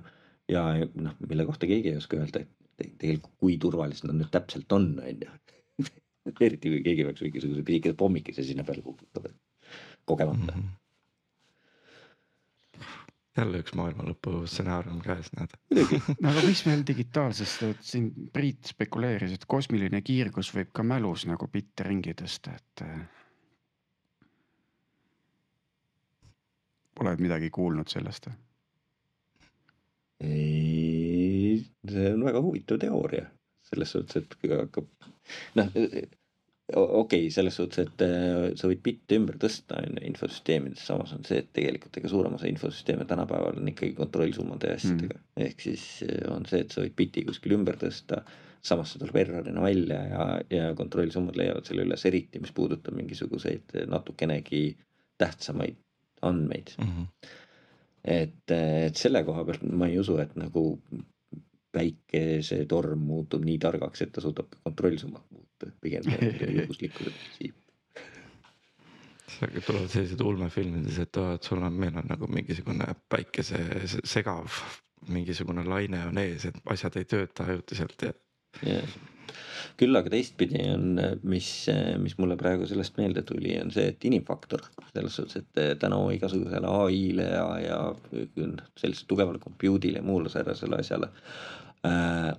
ja noh, mille kohta keegi ei oska öelda, et te- tegelikult kui turvalised nad nüüd täpselt on, on ju. Eriti kui keegi peaks mingisuguse pisikese pommikese sinna peale kukutama, kogemata mm.. Mhm. jälle üks maailma lõpu stsenaarium käes, näed. no aga mis meil digitaalsest, siin Priit spekuleeris, et kosmiline kiirgus võib ka mälus nagu bitte ringi tõsta, et. oled midagi kuulnud sellest või? see on väga huvitav teooria selles suhtes, et kui hakkab noh, okei okay,, selles suhtes, et äh, sa võid bitte ümber tõsta on ju infosüsteemides, samas on see, et tegelikult ega suurem osa infosüsteeme tänapäeval on ikkagi kontrollsummade ja asjadega mm.. ehk siis äh, on see, et sa võid biti kuskil ümber tõsta, samas see tuleb errorina välja ja, ja kontrollsummad leiavad selle üles, eriti mis puudutab mingisuguseid natukenegi tähtsamaid andmeid Mhm. et, et selle koha pealt ma ei usu, et nagu päikesetorm muutub nii targaks, et ta suudab ka kontrollsummat muuta, pigem juhuslikkuse printsiip. tulevad sellised ulmefilmides, et aa, et sul on, meil on nagu mingisugune päikese se- segav mingisugune laine on ees, et asjad ei tööta ajutiselt ja küll aga teistpidi on, mis, mis mulle praegu sellest meelde tuli, on see, et inimfaktor. Selles suhtes, et tänu igasugusele ai-le ja, ja sellisele tugevale compute'ile ja muule säärasele asjale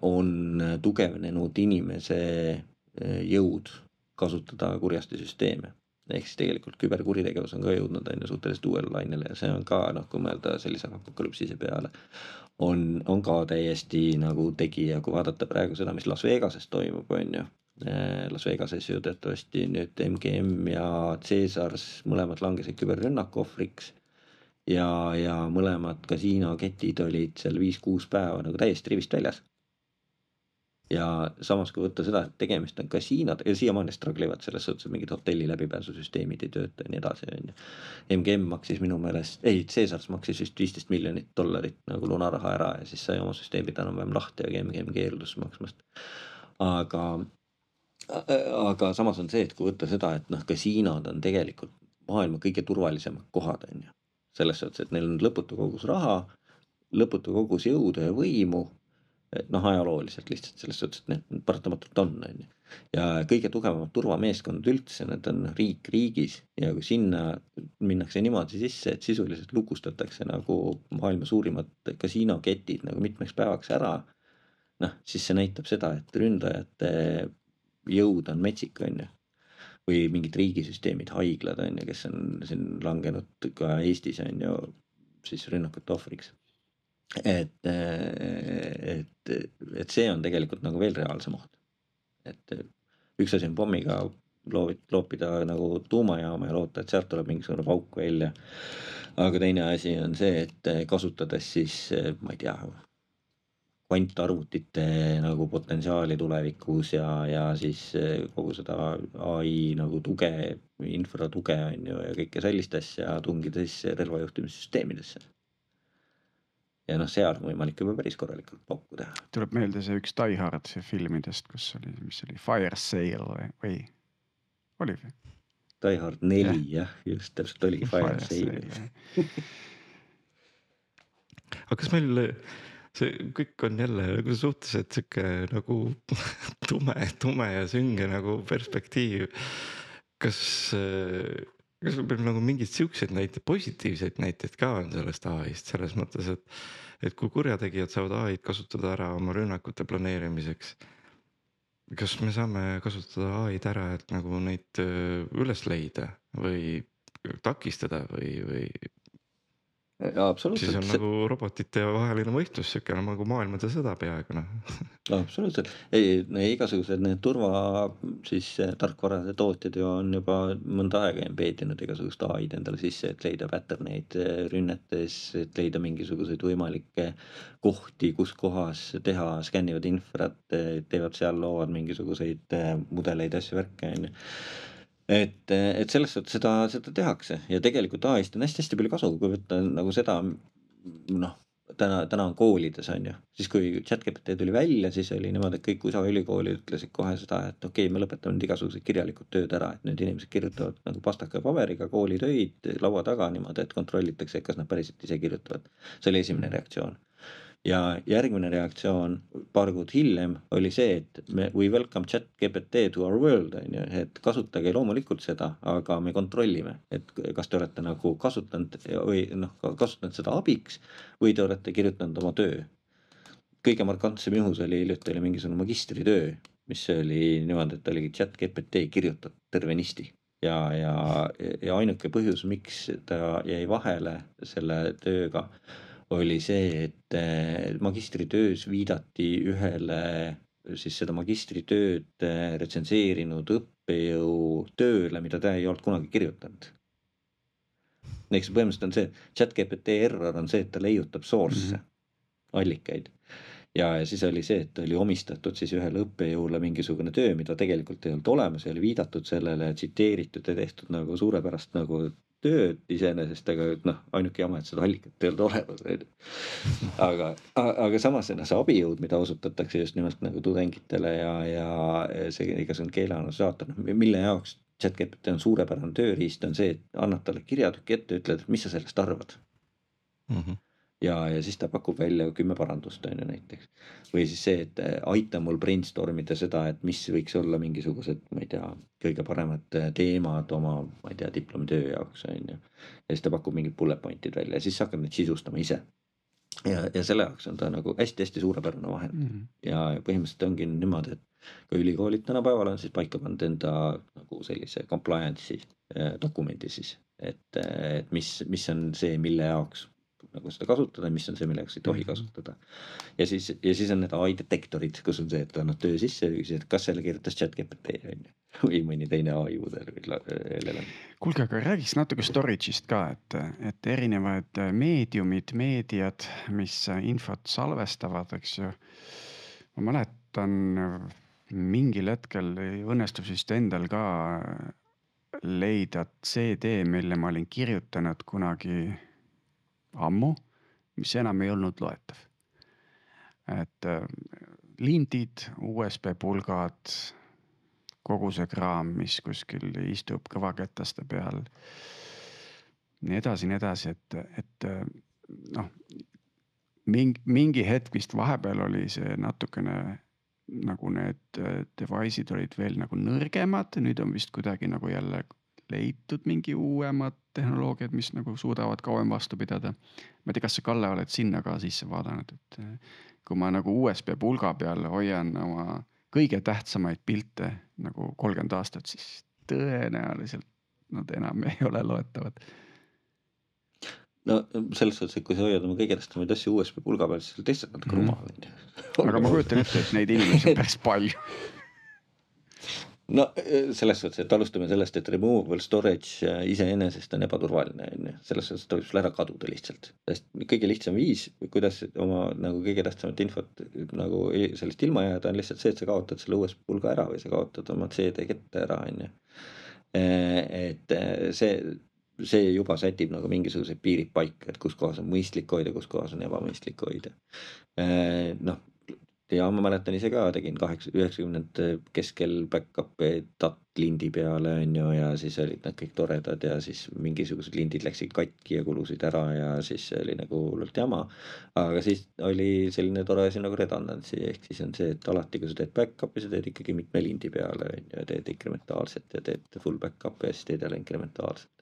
on tugevnenud inimese äh, jõud kasutada kurjasti süsteeme ehk siis tegelikult küberkuritegevus on ka jõudnud on ju suhteliselt uuele lainele ja see on ka noh, kui mõelda sellise apokalüpsise peale. on, on ka täiesti nagu tegija, kui vaadata praegu seda, mis Las Vegases toimub, on ju. äh, Las Vegases ju teatavasti nüüd MGM ja Caesars mõlemad langesid küberrünnaku ohvriks. Ja, ja mõlemad kasiinoketid olid seal viis-kuus päeva nagu täiesti rivist väljas ja samas, kui võtta seda, et tegemist on kasiinod ja siiamaani struggle ivad selles suhtes, et mingid hotelli läbipääsusüsteemid ei tööta ja nii edasi, on ju. MGM maksis minu meelest, ei, Caesars maksis vist viisteist miljonit dollarit nagu lunaraha ära ja siis sai oma süsteemid enam-vähem lahti, aga MGM keeldus maksmast. aga, aga samas on see, et kui võtta seda, et noh, kasiinod on tegelikult maailma kõige turvalisemad kohad, on ju. Selles suhtes, et neil on lõputu kogus raha, lõputu kogus jõudu ja võimu et noh, ajalooliselt lihtsalt selles suhtes, et need paratamatult on, on ju. ja kõige tugevamad turvameeskonnad üldse, need on riik riigis ja kui sinna minnakse niimoodi sisse, et sisuliselt lukustatakse nagu maailma suurimad kasiinoketid nagu mitmeks päevaks ära. noh, siis see näitab seda, et ründajate jõud on metsik, on ju või mingid riigisüsteemid, haiglad on ju, kes on siin langenud ka Eestis on ju siis rünnakute ohvriks et, et, et see on tegelikult nagu veel reaalsem oht. et üks asi on pommiga loovit-, loopida nagu tuumajaama ja loota, et sealt tuleb mingisugune pauk välja. aga teine asi on see, et kasutades siis, ma ei tea, kvantarvutite nagu potentsiaali tulevikus ja, ja siis kogu seda ai nagu tuge, infratuge on ju ja kõike sellist asja tungida siis relvajuhtimissüsteemidesse ja noh, seal on võimalik juba päris korralikult pauku teha. tuleb meelde see üks Die Hard filmidest, kus oli, mis oli Fire Sale või, või oli või? Die Hard neli jah ja,, just täpselt oligi Fire, Fire Sale aga kas meil see kõik on jälle nagu suhteliselt sihuke nagu tume, tume ja sünge nagu perspektiiv. kas kas sul nagu mingeid siukseid näiteid, positiivseid näiteid ka on sellest ai-st selles mõttes, et, et kui kurjategijad saavad ai-d kasutada ära oma rünnakute planeerimiseks. kas me saame kasutada ai-d ära, et nagu neid üles leida või takistada või, või. Siis on nagu robotite vaheline võitlus, sihuke nagu maailmade sõda peaaegu noh. absoluutselt, ei no igasugused need turva siis eh, tarkvarade tootjad ju on juba mõnda aega embeedinud igasugust ai-d endale sisse, et leida pattern eid eh, rünnetes, et leida mingisuguseid võimalikke kohti, kus kohas teha, skännivad infrat, eh, teevad seal, loovad mingisuguseid mudeleid, asju, värke on ju et, et selles suhtes seda, seda tehakse. Ja tegelikult ai-st on hästi-hästi palju kasu, kui võtta nagu seda noh, täna, täna on koolides on ju, siis kui chat-GPT tuli välja, siis oli niimoodi, et kõik USA ülikoolid ütlesid kohe seda, et okei okay,, me lõpetame nüüd igasugused kirjalikud tööd ära, et nüüd inimesed kirjutavad nagu pastaka paberiga koolitöid laua taga niimoodi, et kontrollitakse, kas nad päriselt ise kirjutavad. see oli esimene reaktsioon ja järgmine reaktsioon paar kuud hiljem oli see, et me we welcome chat GPT to our world on ju, et kasutage loomulikult seda, aga me kontrollime, et kas te olete nagu kasutanud või noh, kasutanud seda abiks või te olete kirjutanud oma töö. kõige markantsem juhus oli hiljuti oli mingisugune magistritöö, mis oli niimoodi, et oligi chat GPT kirjutatud tervenisti ja, ja, ja ainuke põhjus, miks ta jäi vahele selle tööga oli see, et eh, magistritöös viidati ühele siis seda magistritööd eh, retsenseerinud õppejõu tööle, mida ta ei olnud kunagi kirjutanud. eks põhimõtteliselt on see, chat GPT error on see, et ta leiutab source'e mm, -hmm. allikaid. ja, ja siis oli see, et oli omistatud siis ühele õppejõule mingisugune töö, mida tegelikult ei olnud olemas ja oli viidatud sellele, tsiteeritud ja tehtud nagu suurepärast nagu tööd iseenesest, aga noh, ainuke jama, et seda allikat ei olnud olemas, on ju. aga, aga samas noh, see abijõud, mida osutatakse just nimelt nagu tudengitele ja, ja see igasugune keeleanalüsaator, noh mille jaoks chat-GPT on suurepärane tööriist, on see, et annad talle kirjatüki ette, ütled, mis sa sellest arvad mm. -hmm ja, ja siis ta pakub välja kümme parandust on ju näiteks. või siis see, et äh, aita mul brainstorm ida seda, et mis võiks olla mingisugused, ma ei tea, kõige paremad äh, teemad oma, ma ei tea, diplomitöö jaoks on ju. ja siis ta pakub mingid bullet point'id välja ja siis sa hakkad neid sisustama ise. ja, ja selle jaoks on ta nagu hästi-hästi suurepärane vahend mm -hmm. ja põhimõtteliselt ongi niimoodi, et ka ülikoolid tänapäeval on siis paika pannud enda nagu sellise compliance'i äh, dokumendi siis, et, et mis, mis on see, mille jaoks nagu seda kasutada, mis on see, millega sa ei tohi kasutada. ja siis, ja siis on need ai detektorid, kus on see, et annad töö sisse ja küsid, et kas selle kirjutas chat GPT on ju. või mõni teine ai mudel või LLM. kuulge, aga räägiks natuke storage'ist ka, et, et erinevad meediumid, meediad, mis infot salvestavad, eks ju. ma mäletan mingil hetkel õnnestus vist endal ka leida CD, mille ma olin kirjutanud kunagi ammu, mis enam ei olnud loetav. et äh, lindid, USB pulgad, kogu see kraam, mis kuskil istub kõvaketaste peal. nii edasi, nii edasi, et, et äh, noh, mingi, mingi hetk vist vahepeal oli see natukene nagu need äh, device'id olid veel nagu nõrgemad, nüüd on vist kuidagi nagu jälle leitud mingi uuemad tehnoloogiad, mis nagu suudavad kauem vastu pidada. ma ei tea, kas sa, Kalle, oled sinna ka sisse vaadanud, et äh, kui ma nagu USB pulga peal hoian oma kõige tähtsamaid pilte nagu kolmkümmend aastat, siis tõenäoliselt nad enam ei ole loetavad no selles suhtes, et kui sa hoiad oma kõige tähtsamaid asju USB pulga peal, siis sa oled lihtsalt natuke mm. rumal on ju. aga ma kujutan ette, et neid inimesi on päris palju no selles suhtes, et alustame sellest, et removable storage iseenesest on ebaturvaline, on ju, selles suhtes ta võib sul ära kaduda lihtsalt. sest kõige lihtsam viis, kuidas oma nagu kõige tähtsamat infot nagu sellest ilma jääda, on lihtsalt see, et sa kaotad selle USB pulga ära või sa kaotad oma CD kette ära, on ju. et see see juba sätib nagu mingisugused piirid paika, et kus kohas on mõistlik hoida, kus kohas on ebamõistlik hoida. Noh, ja ma mäletan ise ka tegin kaheksa, üheksakümnendate keskel back-up'e tat lindi peale on ju ja siis olid nad kõik toredad ja siis mingisugused lindid läksid katki ja kulusid ära ja siis oli nagu hullult jama. aga siis oli selline tore asi nagu redundancy ehk siis on see, et alati, kui sa teed back-up'i, sa teed ikkagi mitme lindi peale on ju ja teed inkrementaalselt ja teed full back-up'i ja siis teed jälle inkrementaalselt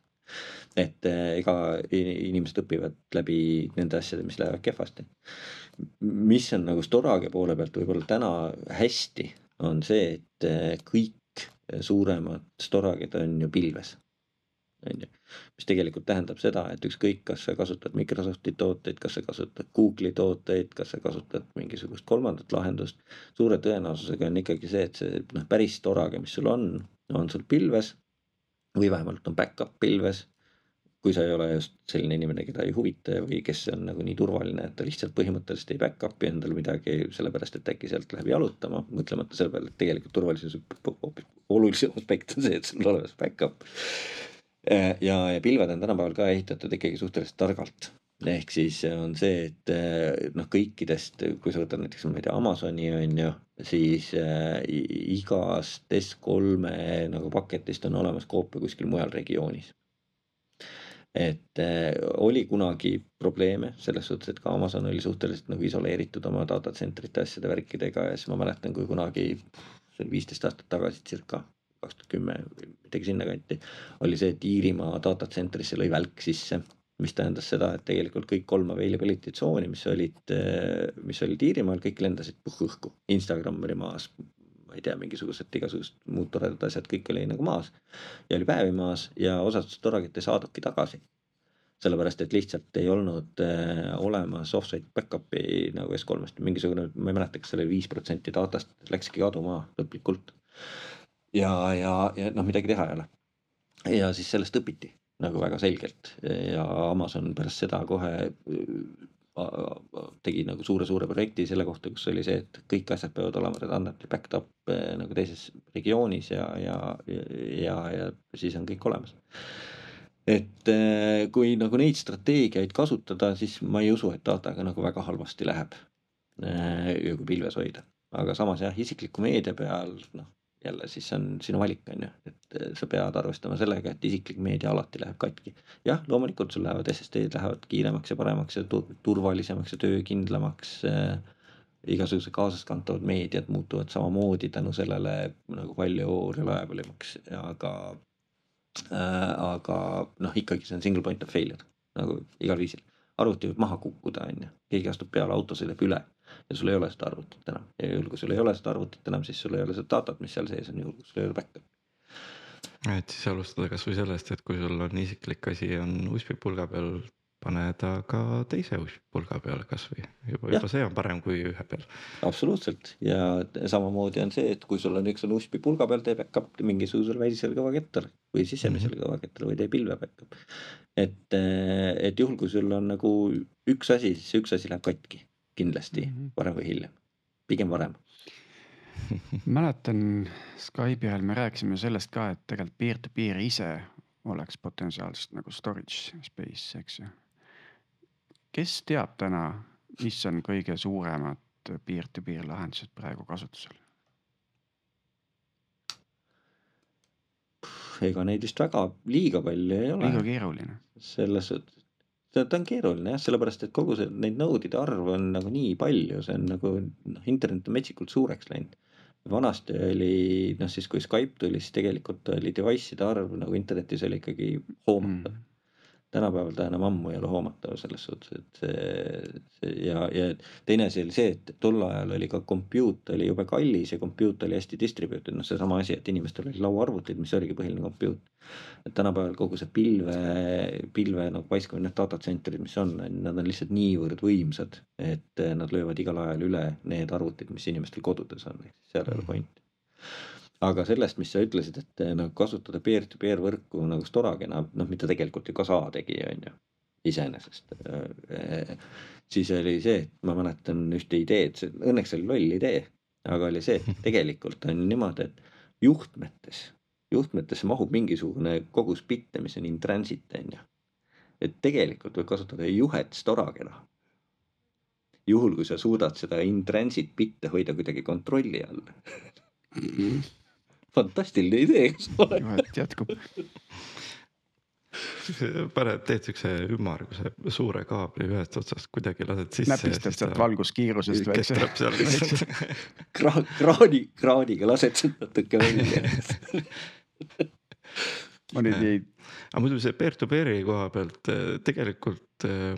et eh, ega inimesed õpivad läbi nende asjade, mis lähevad kehvasti. Mis on nagu Storage poole pealt võib-olla täna hästi, on see, et eh, kõik suuremad Storage'id on ju pilves. on ju, mis tegelikult tähendab seda, et ükskõik, kas sa kasutad Microsofti tooteid, kas sa kasutad Google'i tooteid, kas sa kasutad mingisugust kolmandat lahendust. suure tõenäosusega on ikkagi see, et see noh, päris Storage, mis sul on, on sul pilves või vähemalt on back-up pilves. Kui sa ei ole just selline inimene, keda ei huvita või kes on nagu nii turvaline, et ta lihtsalt põhimõtteliselt ei back-up'i endale midagi sellepärast, et äkki sealt läheb jalutama, mõtlemata selle peale, et tegelikult turvalisuse olulisem aspekt on see, et sul on olemas back-up. ja, ja pilved on tänapäeval ka ehitatud ikkagi suhteliselt targalt ehk siis on see, et eh, noh, kõikidest, kui sa võtad näiteks, ma ei tea, Amazoni on ju, siis äh, igast S3-e nagu paketist on olemas koopia kuskil mujal regioonis. Et äh, oli kunagi probleeme selles suhtes, et ka Amazon oli suhteliselt nagu isoleeritud oma data center'ite asjade värkidega ja siis ma mäletan, kui kunagi, see oli viisteist aastat tagasi circa kaks tuhat kümme, midagi sinnakanti, oli see, et Iirimaa data center'isse lõi välk sisse mis tähendas seda, et tegelikult kõik kolm availability tsooni, mis olid, mis olid Iirimaal, kõik lendasid õhku. Instagram oli maas, ma ei tea, mingisugused igasugused muud toredad asjad, kõik oli nagu maas ja oli päevi maas ja osad Storagit ei saadudki tagasi. sellepärast, et lihtsalt ei olnud äh, olemas offsite back-up'i nagu S3-st, mingisugune, ma ei mäleta, kas see oli viis protsenti datast läkski kaduma lõplikult. ja, ja, ja noh, midagi teha ei ole. ja siis sellest õpiti nagu väga selgelt ja Amazon pärast seda kohe tegi nagu suure-suure projekti selle kohta, kus oli see, et kõik asjad peavad olema redundantly backed up eh, nagu teises regioonis ja, ja, ja, ja siis on kõik olemas. et eh, kui nagu neid strateegiaid kasutada, siis ma ei usu, et dataga nagu väga halvasti läheb. Eh, kui pilves hoida, aga samas jah, isikliku meedia peal noh, jälle siis see on sinu valik, on ju, et äh, sa pead arvestama sellega, et isiklik meedia alati läheb katki. jah, loomulikult sul lähevad SSD-d lähevad kiiremaks ja paremaks ja turvalisemaks ja töökindlamaks äh,. igasugused kaasaskantavad meediad muutuvad samamoodi tänu sellele nagu palju reliable imaks, aga äh,. aga noh, ikkagi see on single point of failure nagu igal viisil. arvuti võib maha kukkuda, on ju, keegi astub peale, auto sõidab üle ja sul ei ole seda arvutit enam ja juhul, kui sul ei ole seda arvutit enam, siis sul ei ole seda datat, mis seal sees on, juhul kui sul ei ole back-up'i. et siis alustada kasvõi sellest, et kui sul on isiklik asi on USB pulga peal pane ta ka teise USB pulga peale kasvõi juba, juba see on parem kui ühe peal. absoluutselt ja samamoodi on see, et kui sul on üks on USB pulga peal, teeb back-up mingisugusele välisele kõvakettal või sisemisele kõvakettal või teeb pilve back-up. et, et juhul, kui sul on nagu üks asi, siis see üks asi läheb katki kindlasti Mhm. varem või hiljem, pigem varem. mäletan Skype'i ajal me rääkisime sellest ka, et tegelikult peer-to-peer ise oleks potentsiaalselt nagu storage space, eks ju. kes teab täna, mis on kõige suuremad peer-to-peer lahendused praegu kasutusel? ega neid vist väga liiga palju ei ole. liiga keeruline. selles suhtes, ta on keeruline jah, sellepärast et kogu see, neid node'ide arv on nagu nii palju, see on nagu noh, internet on metsikult suureks läinud. vanasti oli noh, siis kui Skype tuli, siis tegelikult oli device'ide arv nagu internetis oli ikkagi hoomatav Mm. Tänapäeval ta enam ammu ei ole hoomatav selles suhtes, et see, see ja, ja teine asi oli see, et tol ajal oli ka compute oli jube kallis ja compute oli hästi distributed, noh, seesama asi, et inimestel oli lauaarvutid, mis oligi põhiline compute. et tänapäeval kogu see pilve, pilve nagu paiskamine, need data center'id, mis on, nad on lihtsalt niivõrd võimsad, et nad löövad igal ajal üle need arvutid, mis inimestel kodudes on, ehk siis seal ei ole pointi aga sellest, mis sa ütlesid, et eh, nagu kasutada peer-to-peer võrku nagu Storagena, noh, mida tegelikult ju ka SA tegi, on ju, iseenesest. siis oli see, et ma mäletan ühte ideed, õnneks oli loll idee, aga oli see, et tegelikult on niimoodi, et juhtmetes, juhtmetesse mahub mingisugune kogus bitte, mis on in transit, on ju. et tegelikult võib kasutada juhet Storagena. juhul, kui sa suudad seda in transit bitte hoida kuidagi kontrolli all fantastiline idee, eks ole. juhet jätkub. paned, teed siukse ümmarguse suure kaabli ühest otsast kuidagi lased sisse. näpistad sealt valguskiirusest väikse. Kra-, kraani, kraaniga lased sealt natuke välja. ma nüüd ei, aga muidu see peer-to-peer'i koha pealt eh, tegelikult eh,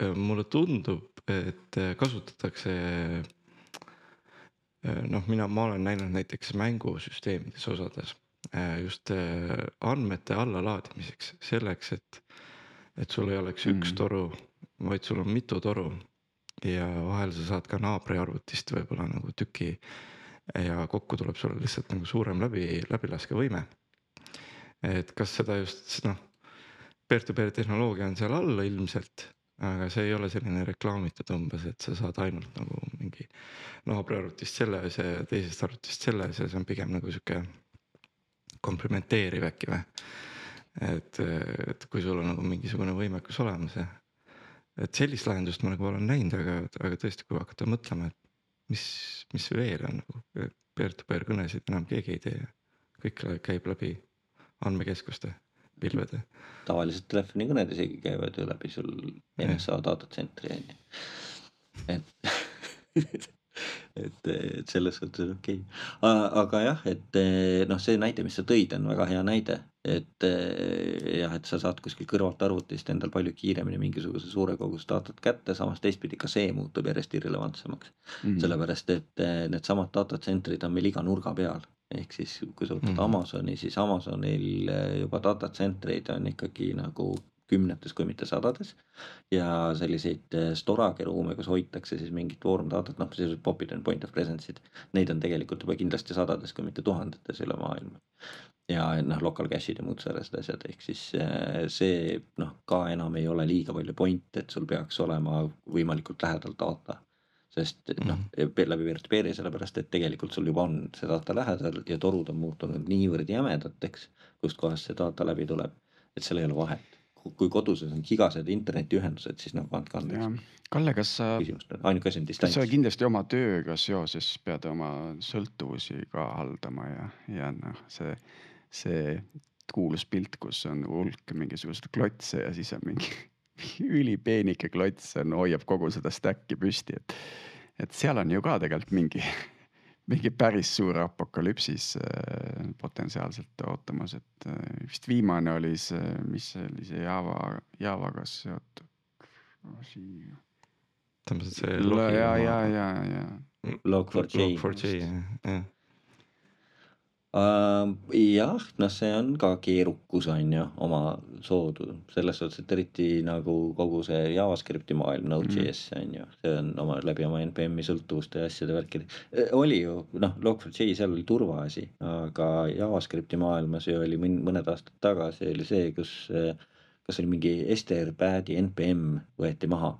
eh, mulle tundub, et kasutatakse. Eh, noh, mina, ma olen näinud näiteks mängusüsteemides osades eh, just eh, andmete allalaadimiseks, selleks, et, et sul ei oleks üks Mm. toru, vaid sul on mitu toru ja vahel sa saad ka naabri arvutist võib-olla nagu tüki ja kokku tuleb sulle lihtsalt nagu suurem läbi, läbilaskevõime et kas seda just noh, peer-to-peer tehnoloogia on seal all ilmselt, aga see ei ole selline reklaamitud umbes, et sa saad ainult nagu mingi naabri arvutist selle asja ja teisest arvutist selle asja, see on pigem nagu sihuke komplimenteeriv äkki või. et, et kui sul on nagu mingisugune võimekus olemas ja et sellist lahendust ma nagu olen näinud, aga, aga tõesti, kui hakata mõtlema, et mis, mis veel on nagu peer-to-peer kõnesid enam keegi ei tee. kõik käib läbi andmekeskuste, pilvede. tavaliselt telefonikõned isegi käivad ju läbi sul NSA datacentri on ju. et et, et selles suhtes okei okay., aga jah, et noh, see näide, mis sa tõid, on väga hea näide, et jah, et sa saad kuskilt kõrvalt arvutist endal palju kiiremini mingisuguse suure koguse datat kätte, samas teistpidi ka see muutub järjest irrelevantsemaks mm. sellepärast et needsamad datacentrid on meil iga nurga peal. Ehk siis, kui sa võtad Mhm. Amazoni, siis Amazonil eh, juba datacentreid on ikkagi nagu kümnetes, kui mitte sadades. ja selliseid eh, storage ruume, kus hoitakse siis mingit vormdatat, noh, sellised popid on point of presence'id. Neid on tegelikult juba kindlasti sadades, kui mitte tuhandetes üle maailma. ja noh, local cache'id ja muud sellised asjad, ehk siis eh, see noh, ka enam ei ole liiga palju point'e, et sul peaks olema võimalikult lähedal data sest noh, läbi peer-to-peer'i sellepärast, et tegelikult sul juba on see data lähedal ja torud on muutunud niivõrd jämedateks, kustkohast see data läbi tuleb, et seal ei ole vahet. kui koduses on gigased internetiühendused, siis noh, andke andeks. Kalle, kas sa, ainuke asi on distants. sa kindlasti oma tööga seoses pead oma sõltuvusi ka haldama ja, ja noh, see, see kuulus pilt, kus on hulk mingisuguseid klotse ja siis on mingi ülipeenike klots on, hoiab kogu seda stack'i püsti, et, et seal on ju ka tegelikult mingi, mingi päris suur apokalüpsis äh, potentsiaalselt ootamas, et äh, vist viimane oli see, mis see oli see Java, Javaga seotud asi. tähendab see. ja, ja, ja, ja. Log4j. Log4j jah, jah. Uh, jah, noh, see on ka keerukus on ju oma soodu. Selles suhtes, et eriti nagu kogu see JavaScripti maailm, Node.js on ju, see on oma läbi oma npm-i sõltuvuste ja asjade värkide. oli ju noh, Log4j seal oli turvaasi, aga JavaScripti maailmas ju oli mõned aastad tagasi oli see, kus kas oli mingi strpad'i npm võeti maha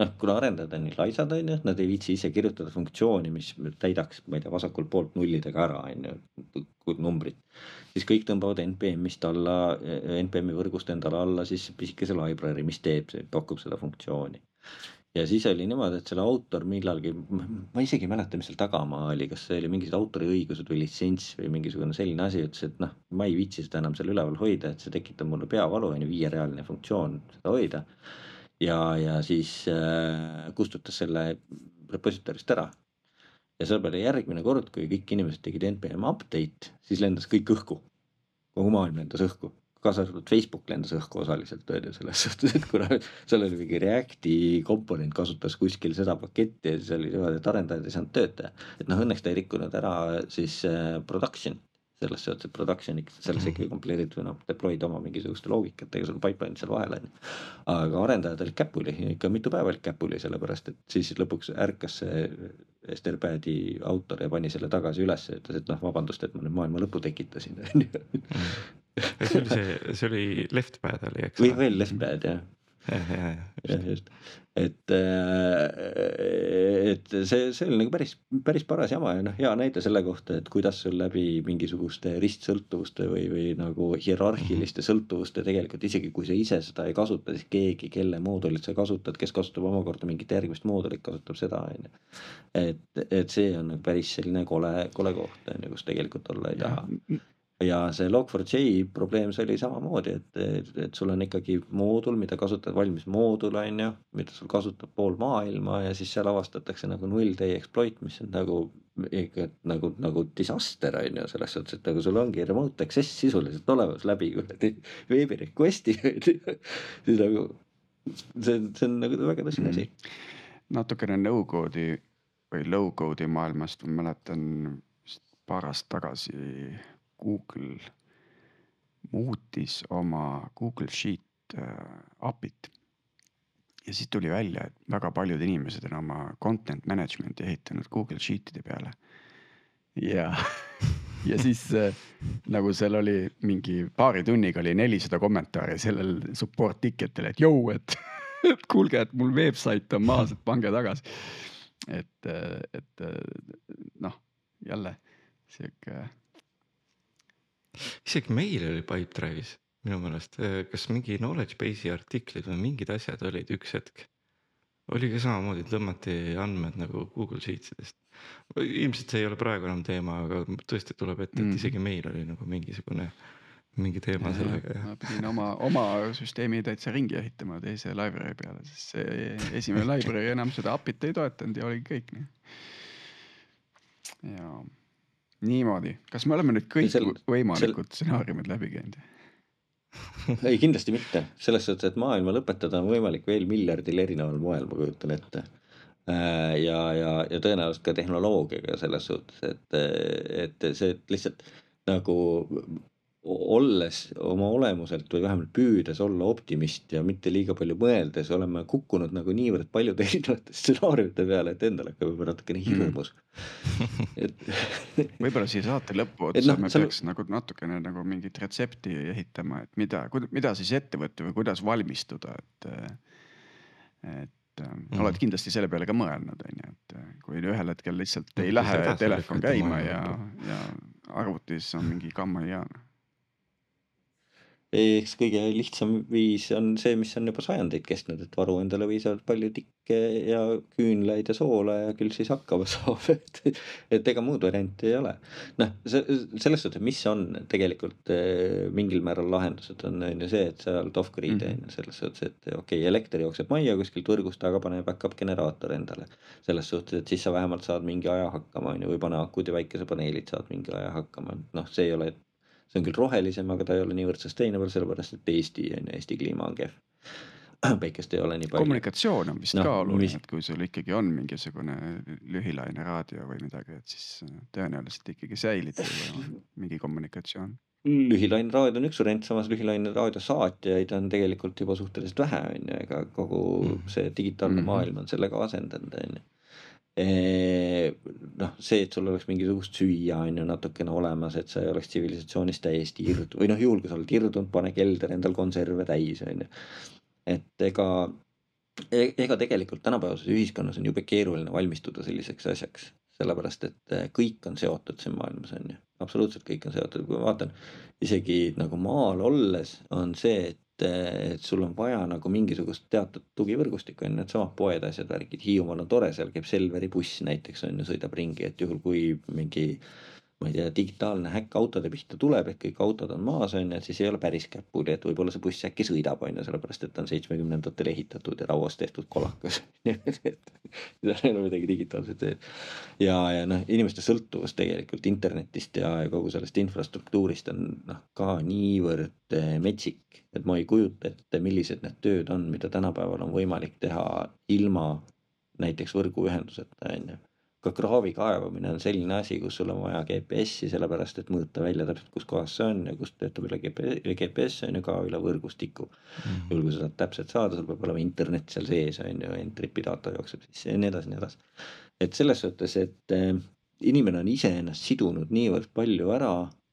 noh, kuna arendajad on nii laisad, on ju, nad ei viitsi ise kirjutada funktsiooni, mis täidaks, ma ei tea, vasakult poolt nullidega ära, on ju, numbrit. siis kõik tõmbavad npm-ist alla, npm-i võrgust endale alla siis pisikese library, mis teeb, pakub seda funktsiooni. ja siis oli niimoodi, et selle autor millalgi, ma isegi ei mäleta, mis seal tagamaa oli, kas see oli mingisugused autoriõigused või litsents või mingisugune selline asi, ütles, et noh, ma ei viitsi seda enam seal üleval hoida, et see tekitab mulle peavalu, on ju, viierealine funktsioon seda hoida ja, ja siis äh, kustutas selle repositorist ära. ja peale järgmine kord, kui kõik inimesed tegid npm update, siis lendas kõik õhku. kogu maailm lendas õhku, kaasa arvatud Facebook lendas õhku osaliselt on ju selles suhtes, et kuna seal oli mingi Reacti komponent kasutas kuskil seda paketti ja siis oli niimoodi, et arendajad ei saanud tööd teha. et noh, õnneks ta ei rikkunud ära siis äh, production selles seotud production'iks, selles ikkagi kompileerid või noh, deploy'd oma mingisuguste loogikatega, sul pipeline seal vahel on ju. aga arendajad olid käpuli, ikka mitu päeva olid käpuli, sellepärast et siis lõpuks ärkas see Esterpad'i autor ja pani selle tagasi ülesse, ütles, et noh, vabandust, et ma nüüd maailma lõpu tekitasin on ju. see oli see, see oli Leftpad oli, eks. või veel Leftpad jah jah, just, et, äh, et see, see oli nagu päris, päris paras jama ja noh, hea näide selle kohta, et kuidas sul läbi mingisuguste ristsõltuvuste või, või nagu hierarhiliste mhm. sõltuvuste tegelikult isegi kui sa ise seda ei kasuta, siis keegi, kelle moodulit sa kasutad, kes kasutab omakorda mingit järgmist moodulit, kasutab seda, on ju. et, et see on nagu päris selline kole, kole koht on ju, kus tegelikult olla ei taha ja see Log4j probleem, see oli samamoodi, et, et, sul on ikkagi moodul, mida kasutad, valmis moodul on ju, mida sul kasutab pool maailma ja siis seal avastatakse nagu null day exploit, mis on nagu ikka nagu, nagu disaster on ju selles suhtes, et nagu sul ongi remote access sisuliselt olemas läbi kuradi veebi request'i siis nagu see, see on nagu väga tõsine asi. Mm.. natukene no code'i või low code'i maailmast ma mäletan paar aastat tagasi Google muutis oma Google Sheet äh, API-t. ja siis tuli välja, et väga paljud inimesed on oma content management'i ehitanud Google Sheet'ide peale. ja, ja siis äh, nagu seal oli mingi paari tunniga oli nelisada kommentaari sellel support ticket'il, et jõu, et, et kuulge, et mul website on maas, et pange tagasi. et, et noh, jälle sihuke isegi meil oli Pipedrive'is minu meelest, äh, kas mingi knowledge base'i artiklid või mingid asjad olid üks hetk. oli ka samamoodi, tõmmati andmed nagu Google Sheetsidest. ilmselt see ei ole praegu enam teema, aga tõesti tuleb ette, et mm. isegi meil oli nagu mingisugune mingi teema ja, sellega. ma pidin oma, oma süsteemi täitsa ringi ehitama teise library peale, sest see esimene library enam seda API-t ei toetanud ja oligi kõik nii. ja niimoodi, kas me oleme nüüd kõik sel, võimalikud stsenaariumid läbi käinud? ei, kindlasti mitte, selles suhtes, et maailma lõpetada on võimalik veel miljardil erineval moel, ma kujutan ette. Äh, ja, ja, ja tõenäoliselt ka tehnoloogiaga selles suhtes, et, et see et lihtsalt nagu olles oma olemuselt või vähemalt püüdes olla optimist ja mitte liiga palju mõeldes, oleme kukkunud nagu niivõrd paljude erinevate stsenaariumite peale, et endal hakkab juba natukene mm. hirmus mm.. et võib-olla siia saate lõpuotsa no, me peaks sa... nagu natukene nagu mingit retsepti ehitama, et mida, mida siis ette võtta või kuidas valmistuda, et, et mm. oled kindlasti selle peale ka mõelnud, on ju, et kui ühel hetkel lihtsalt ei lähe telefon käima ja, ja arvutis on mingi gamma ja eks kõige lihtsam viis on see, mis on juba sajandeid kestnud, et varu endale piisavalt palju tikke ja küünlaid ja soola ja küll siis hakkama saab, et, et ega muud varianti ei ole. noh, see selles suhtes, mis on tegelikult eh, mingil määral lahendused on, on ju see, et oled off-grid mhm. on ju selles suhtes, et okei okay,, elekter jookseb majja kuskilt võrgust, aga pane back-up generaator endale. selles suhtes, et siis sa vähemalt saad mingi aja hakkama on ju, või pane akud ja päikesepaneelid saad mingi aja hakkama, noh, see ei ole see on küll rohelisem, aga ta ei ole niivõrd sustainable, sellepärast et Eesti on ju, Eesti kliima on kehv. päikest ei ole nii palju. kommunikatsioon on vist Noh, ka oluline mis-, et kui sul ikkagi on mingisugune lühilaine raadio või midagi, et siis äh, tõenäoliselt ikkagi säilib mingi kommunikatsioon. lühilaine raadio on üks variant, samas lühilaine raadio saatjaid on tegelikult juba suhteliselt vähe, on ju, ega kogu Mhm. see digitaalne Mhm. maailm on sellega asendanud, on ju. noh, see, et sul oleks mingisugust süüa on ju natukene olemas, et sa ei oleks tsivilisatsioonist täiesti irdu- või noh, juhul kui sa oled irdunud, pane kelder endal konserve täis, on ju. et ega, ega tegelikult tänapäevases ühiskonnas on jube keeruline valmistuda selliseks asjaks, sellepärast et eh, kõik on seotud siin maailmas on ju, absoluutselt kõik on seotud, kui ma vaatan isegi nagu maal olles on see, et, et sul on vaja nagu mingisugust teatud tugivõrgustikku on ju, needsamad poed, asjad, värgid, Hiiumaal on tore, seal käib Selveri buss näiteks on ju, sõidab ringi, et juhul kui mingi ma ei tea, digitaalne häkk autode pihta tuleb, et kõik autod on maas on ju, et siis ei ole päris käpuli, et võib-olla see buss äkki sõidab on ju, sellepärast et ta on seitsmekümnendatel ehitatud ja rauast tehtud kolakas. seal ei ole midagi digitaalset sees ja, ja noh, inimeste sõltuvus tegelikult internetist ja, ja kogu sellest infrastruktuurist on noh, ka niivõrd eh, metsik, et ma ei kujuta ette, millised need tööd on, mida tänapäeval on võimalik teha ilma näiteks võrguühenduseta, on ju ka kraavi kaevamine on selline asi, kus sul on vaja GPS-i, sellepärast et mõõta välja täpselt, kus kohas see on ja kust töötab üle GPS, GPS on ju ka üle võrgustiku. juhul kui sa tahad täpselt saada, sul peab olema internet seal sees on ju, Entripi data jookseb sisse ja nii edasi, nii edasi. et selles suhtes, et eh, inimene on iseennast sidunud niivõrd palju ära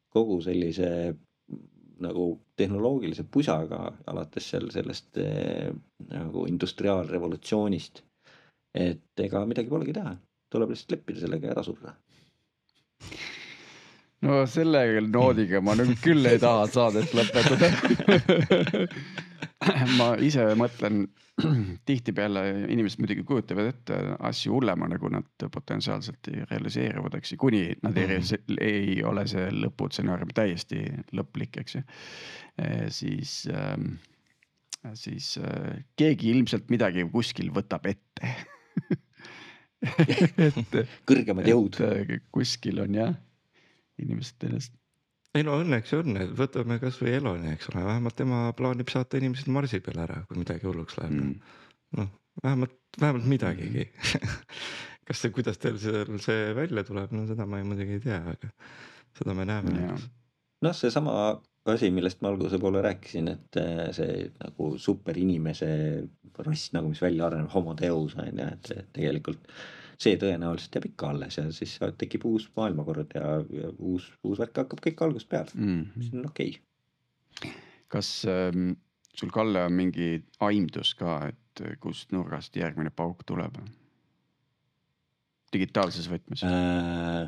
kogu sellise nagu tehnoloogilise pusaga alates seal sellest eh, nagu industriaalrevolutsioonist. et ega midagi polegi teha, tuleb lihtsalt leppida sellega ja ära surra. no selle noodiga ma nüüd küll ei taha saadet lõpetada. ma ise mõtlen tihtipeale inimesed muidugi kujutavad ette asju hullemana, kui nad potentsiaalselt realiseeruvad, eks ju, kuni nad ei, Mhm. ei ole see lõputsenaarium täiesti lõplik, eks ju. siis ähm,, siis äh, keegi ilmselt midagi kuskil võtab ette et, kõrgemad jõud. äh, kuskil on jah, inimesed ennast ei no õnneks on, et võtame kasvõi Eloni, eks ole, vähemalt tema plaanib saata inimesed Marsi peale ära, kui midagi hulluks läheb mm.. noh, vähemalt, vähemalt midagigi. kas see, kuidas teil seal see välja tuleb, no seda ma ei, muidugi ei tea, aga seda me näeme noh, seesama asi, millest ma alguse poole rääkisin, et eh, see nagu superinimese rass nagu, mis välja areneb, homo deus on ju, et tegelikult see tõenäoliselt jääb ikka alles ja siis tekib uus maailmakord ja, ja uus, uus värk hakkab kõik algusest peale, mm. mis on okei okay.. kas ähm, sul, Kalle, on mingi aimdus ka, et kust nurgast järgmine pauk tuleb? digitaalses võtmes Äh,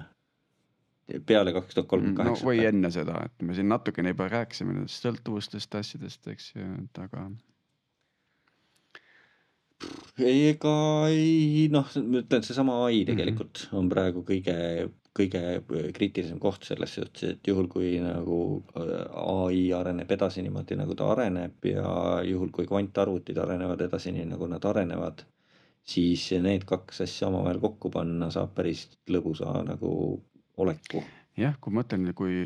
peale kaks tuhat kolmkümmend kaheksa. või enne seda, et me siin natukene juba rääkisime nendest sõltuvustest, asjadest, eks ju, et aga ega ei noh, ma ütlen, seesama Mhm. ai tegelikult on praegu kõige, kõige kriitilisem koht selles suhtes, et juhul kui nagu äh, ai areneb edasi niimoodi, nagu ta areneb ja juhul kui kvantarvutid arenevad edasi nii, nagu nad arenevad, siis need kaks asja omavahel kokku panna saab päris lõbusa nagu oleku. jah, kui ma mõtlen, kui,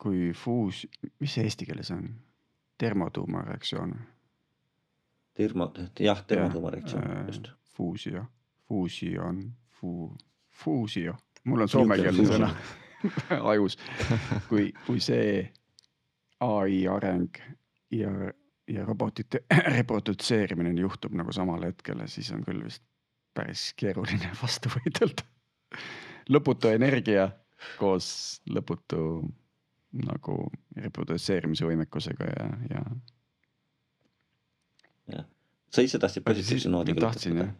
kui fuus, mis see eesti keeles on? termotuumareaktsioon. termo, jah, termotuumareaktsioon, just. Fuusio, fuusion, fuu-, fuusio, mul on soomekeelne sõna ajus. kui, kui see ai areng ja, ja robotite reprodutseerimine juhtub nagu samal hetkel, siis on küll vist päris keeruline vastu võidelda. lõputu energia koos lõputu nagu reprodutseerimise võimekusega ja, ja sa ise tahtsid positiivse ma noodiga tahtsin jah,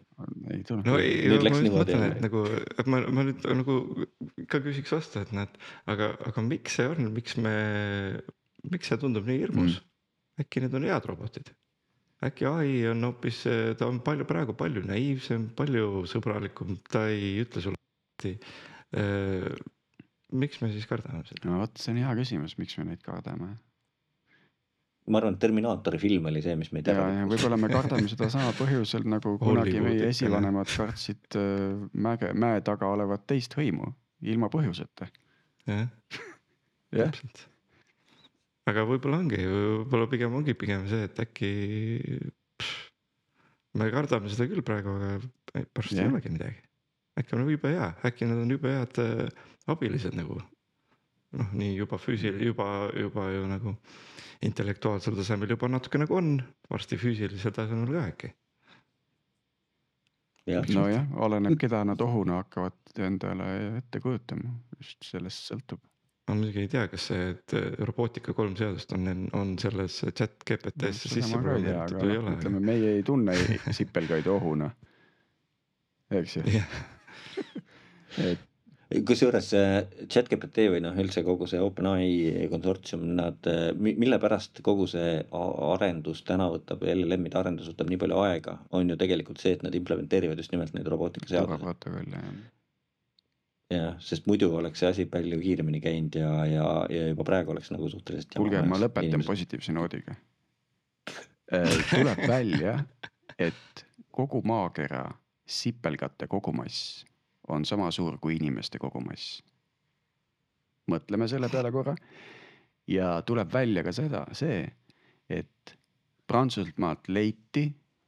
ei tulnud no ei, ma just mõtlen, jah. et nagu, et ma, ma nüüd nagu ka küsiks vastu, et näed, aga, aga miks see on, miks me, miks see tundub nii hirmus mm.? äkki need on head robotid? äkki ai on hoopis, ta on palju, praegu palju naiivsem, palju sõbralikum, ta ei ütle sulle. Miks me siis kardame seda? no vot, see on hea küsimus, miks me neid kardame. ma arvan, et Terminaatori film oli see, mis meid ja, ära ja võib-olla me kardame seda sama põhjusel nagu kunagi Hollywood meie esivanemad kartsid äh, mäge, mäe taga olevat teist hõimu ilma põhjuseta. jah, täpselt. aga võib-olla ongi, võib-olla pigem ongi pigem see, et äkki, me kardame seda küll praegu, aga pärast ei Jah. olegi midagi. äkki on jube hea, äkki nad on jube head äh, abilised nagu. noh, nii juba füüsil-, juba, juba ju nagu intellektuaalsel tasemel juba natuke nagu on, varsti füüsilisel tasemel ka äkki. jah, nojah, oleneb, keda nad ohuna hakkavad endale ette kujutama, just sellest sõltub. ma muidugi ei tea, kas see et äh, robootika kolm seadust on, on selles chat GPT-sse sisse programmeeritud või ei noh, ole. ütleme, meie ei tunne sipelgaid ohuna. eks ju, et kusjuures see chatGPT või noh, üldse kogu see OpenAI konsortsium, nad, mille pärast kogu see arendus täna võtab, LLM-ide arendus võtab nii palju aega, on ju tegelikult see, et nad implementeerivad just nimelt neid robootikaseadusi. turvaprotokoll jah. jah, sest muidu oleks see asi palju kiiremini käinud ja, ja, ja juba praegu oleks nagu suhteliselt. kuulge, ma lõpetan. positiivse noodiga. tuleb välja, et kogu maakera sipelgate kogumass on sama suur kui inimeste kogumass. mõtleme selle peale korra. ja tuleb välja ka seda, see, et Prantsusmaalt leiti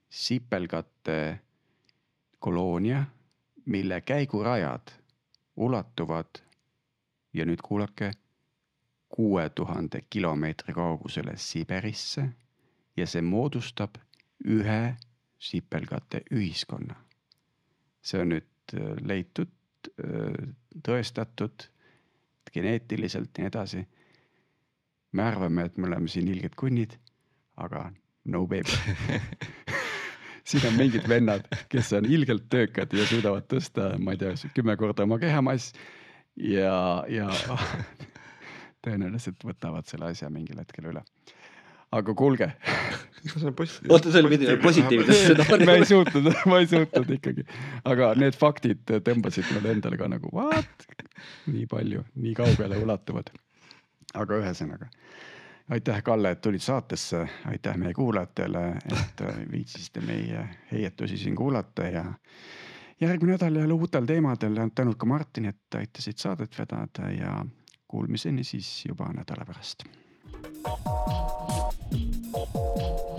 sipelgate koloonia, mille käigurajad ulatuvad ja nüüd kuulake kuue tuhande kilomeetri kaugusele Siberisse ja see moodustab ühe sipelgate ühiskonna. see on nüüd leitud, tõestatud geneetiliselt ja nii edasi. me arvame, et me oleme siin ilged kunnid, aga no baby. siin on mingid vennad, kes on ilgelt töökad ja suudavad tõsta, ma ei tea, kümme korda oma kehamass ja, ja tõenäoliselt võtavad selle asja mingil hetkel üle. Aga kuulge, oota, see oli pidi positiivne. Stsenaarium. ma ei suutnud, ma ei suutnud ikkagi, aga need faktid tõmbasid mulle endale ka nagu what, nii palju, nii kaugele ulatuvad. aga ühesõnaga aitäh, Kalle, et tulid saatesse, aitäh meie kuulajatele, et viitsisite meie heietusi siin kuulata ja järgmine nädal jälle uutel teemadel, tänud ka Martin, et aitasid saadet vedada ja kuulmiseni siis juba nädala pärast. Thank you.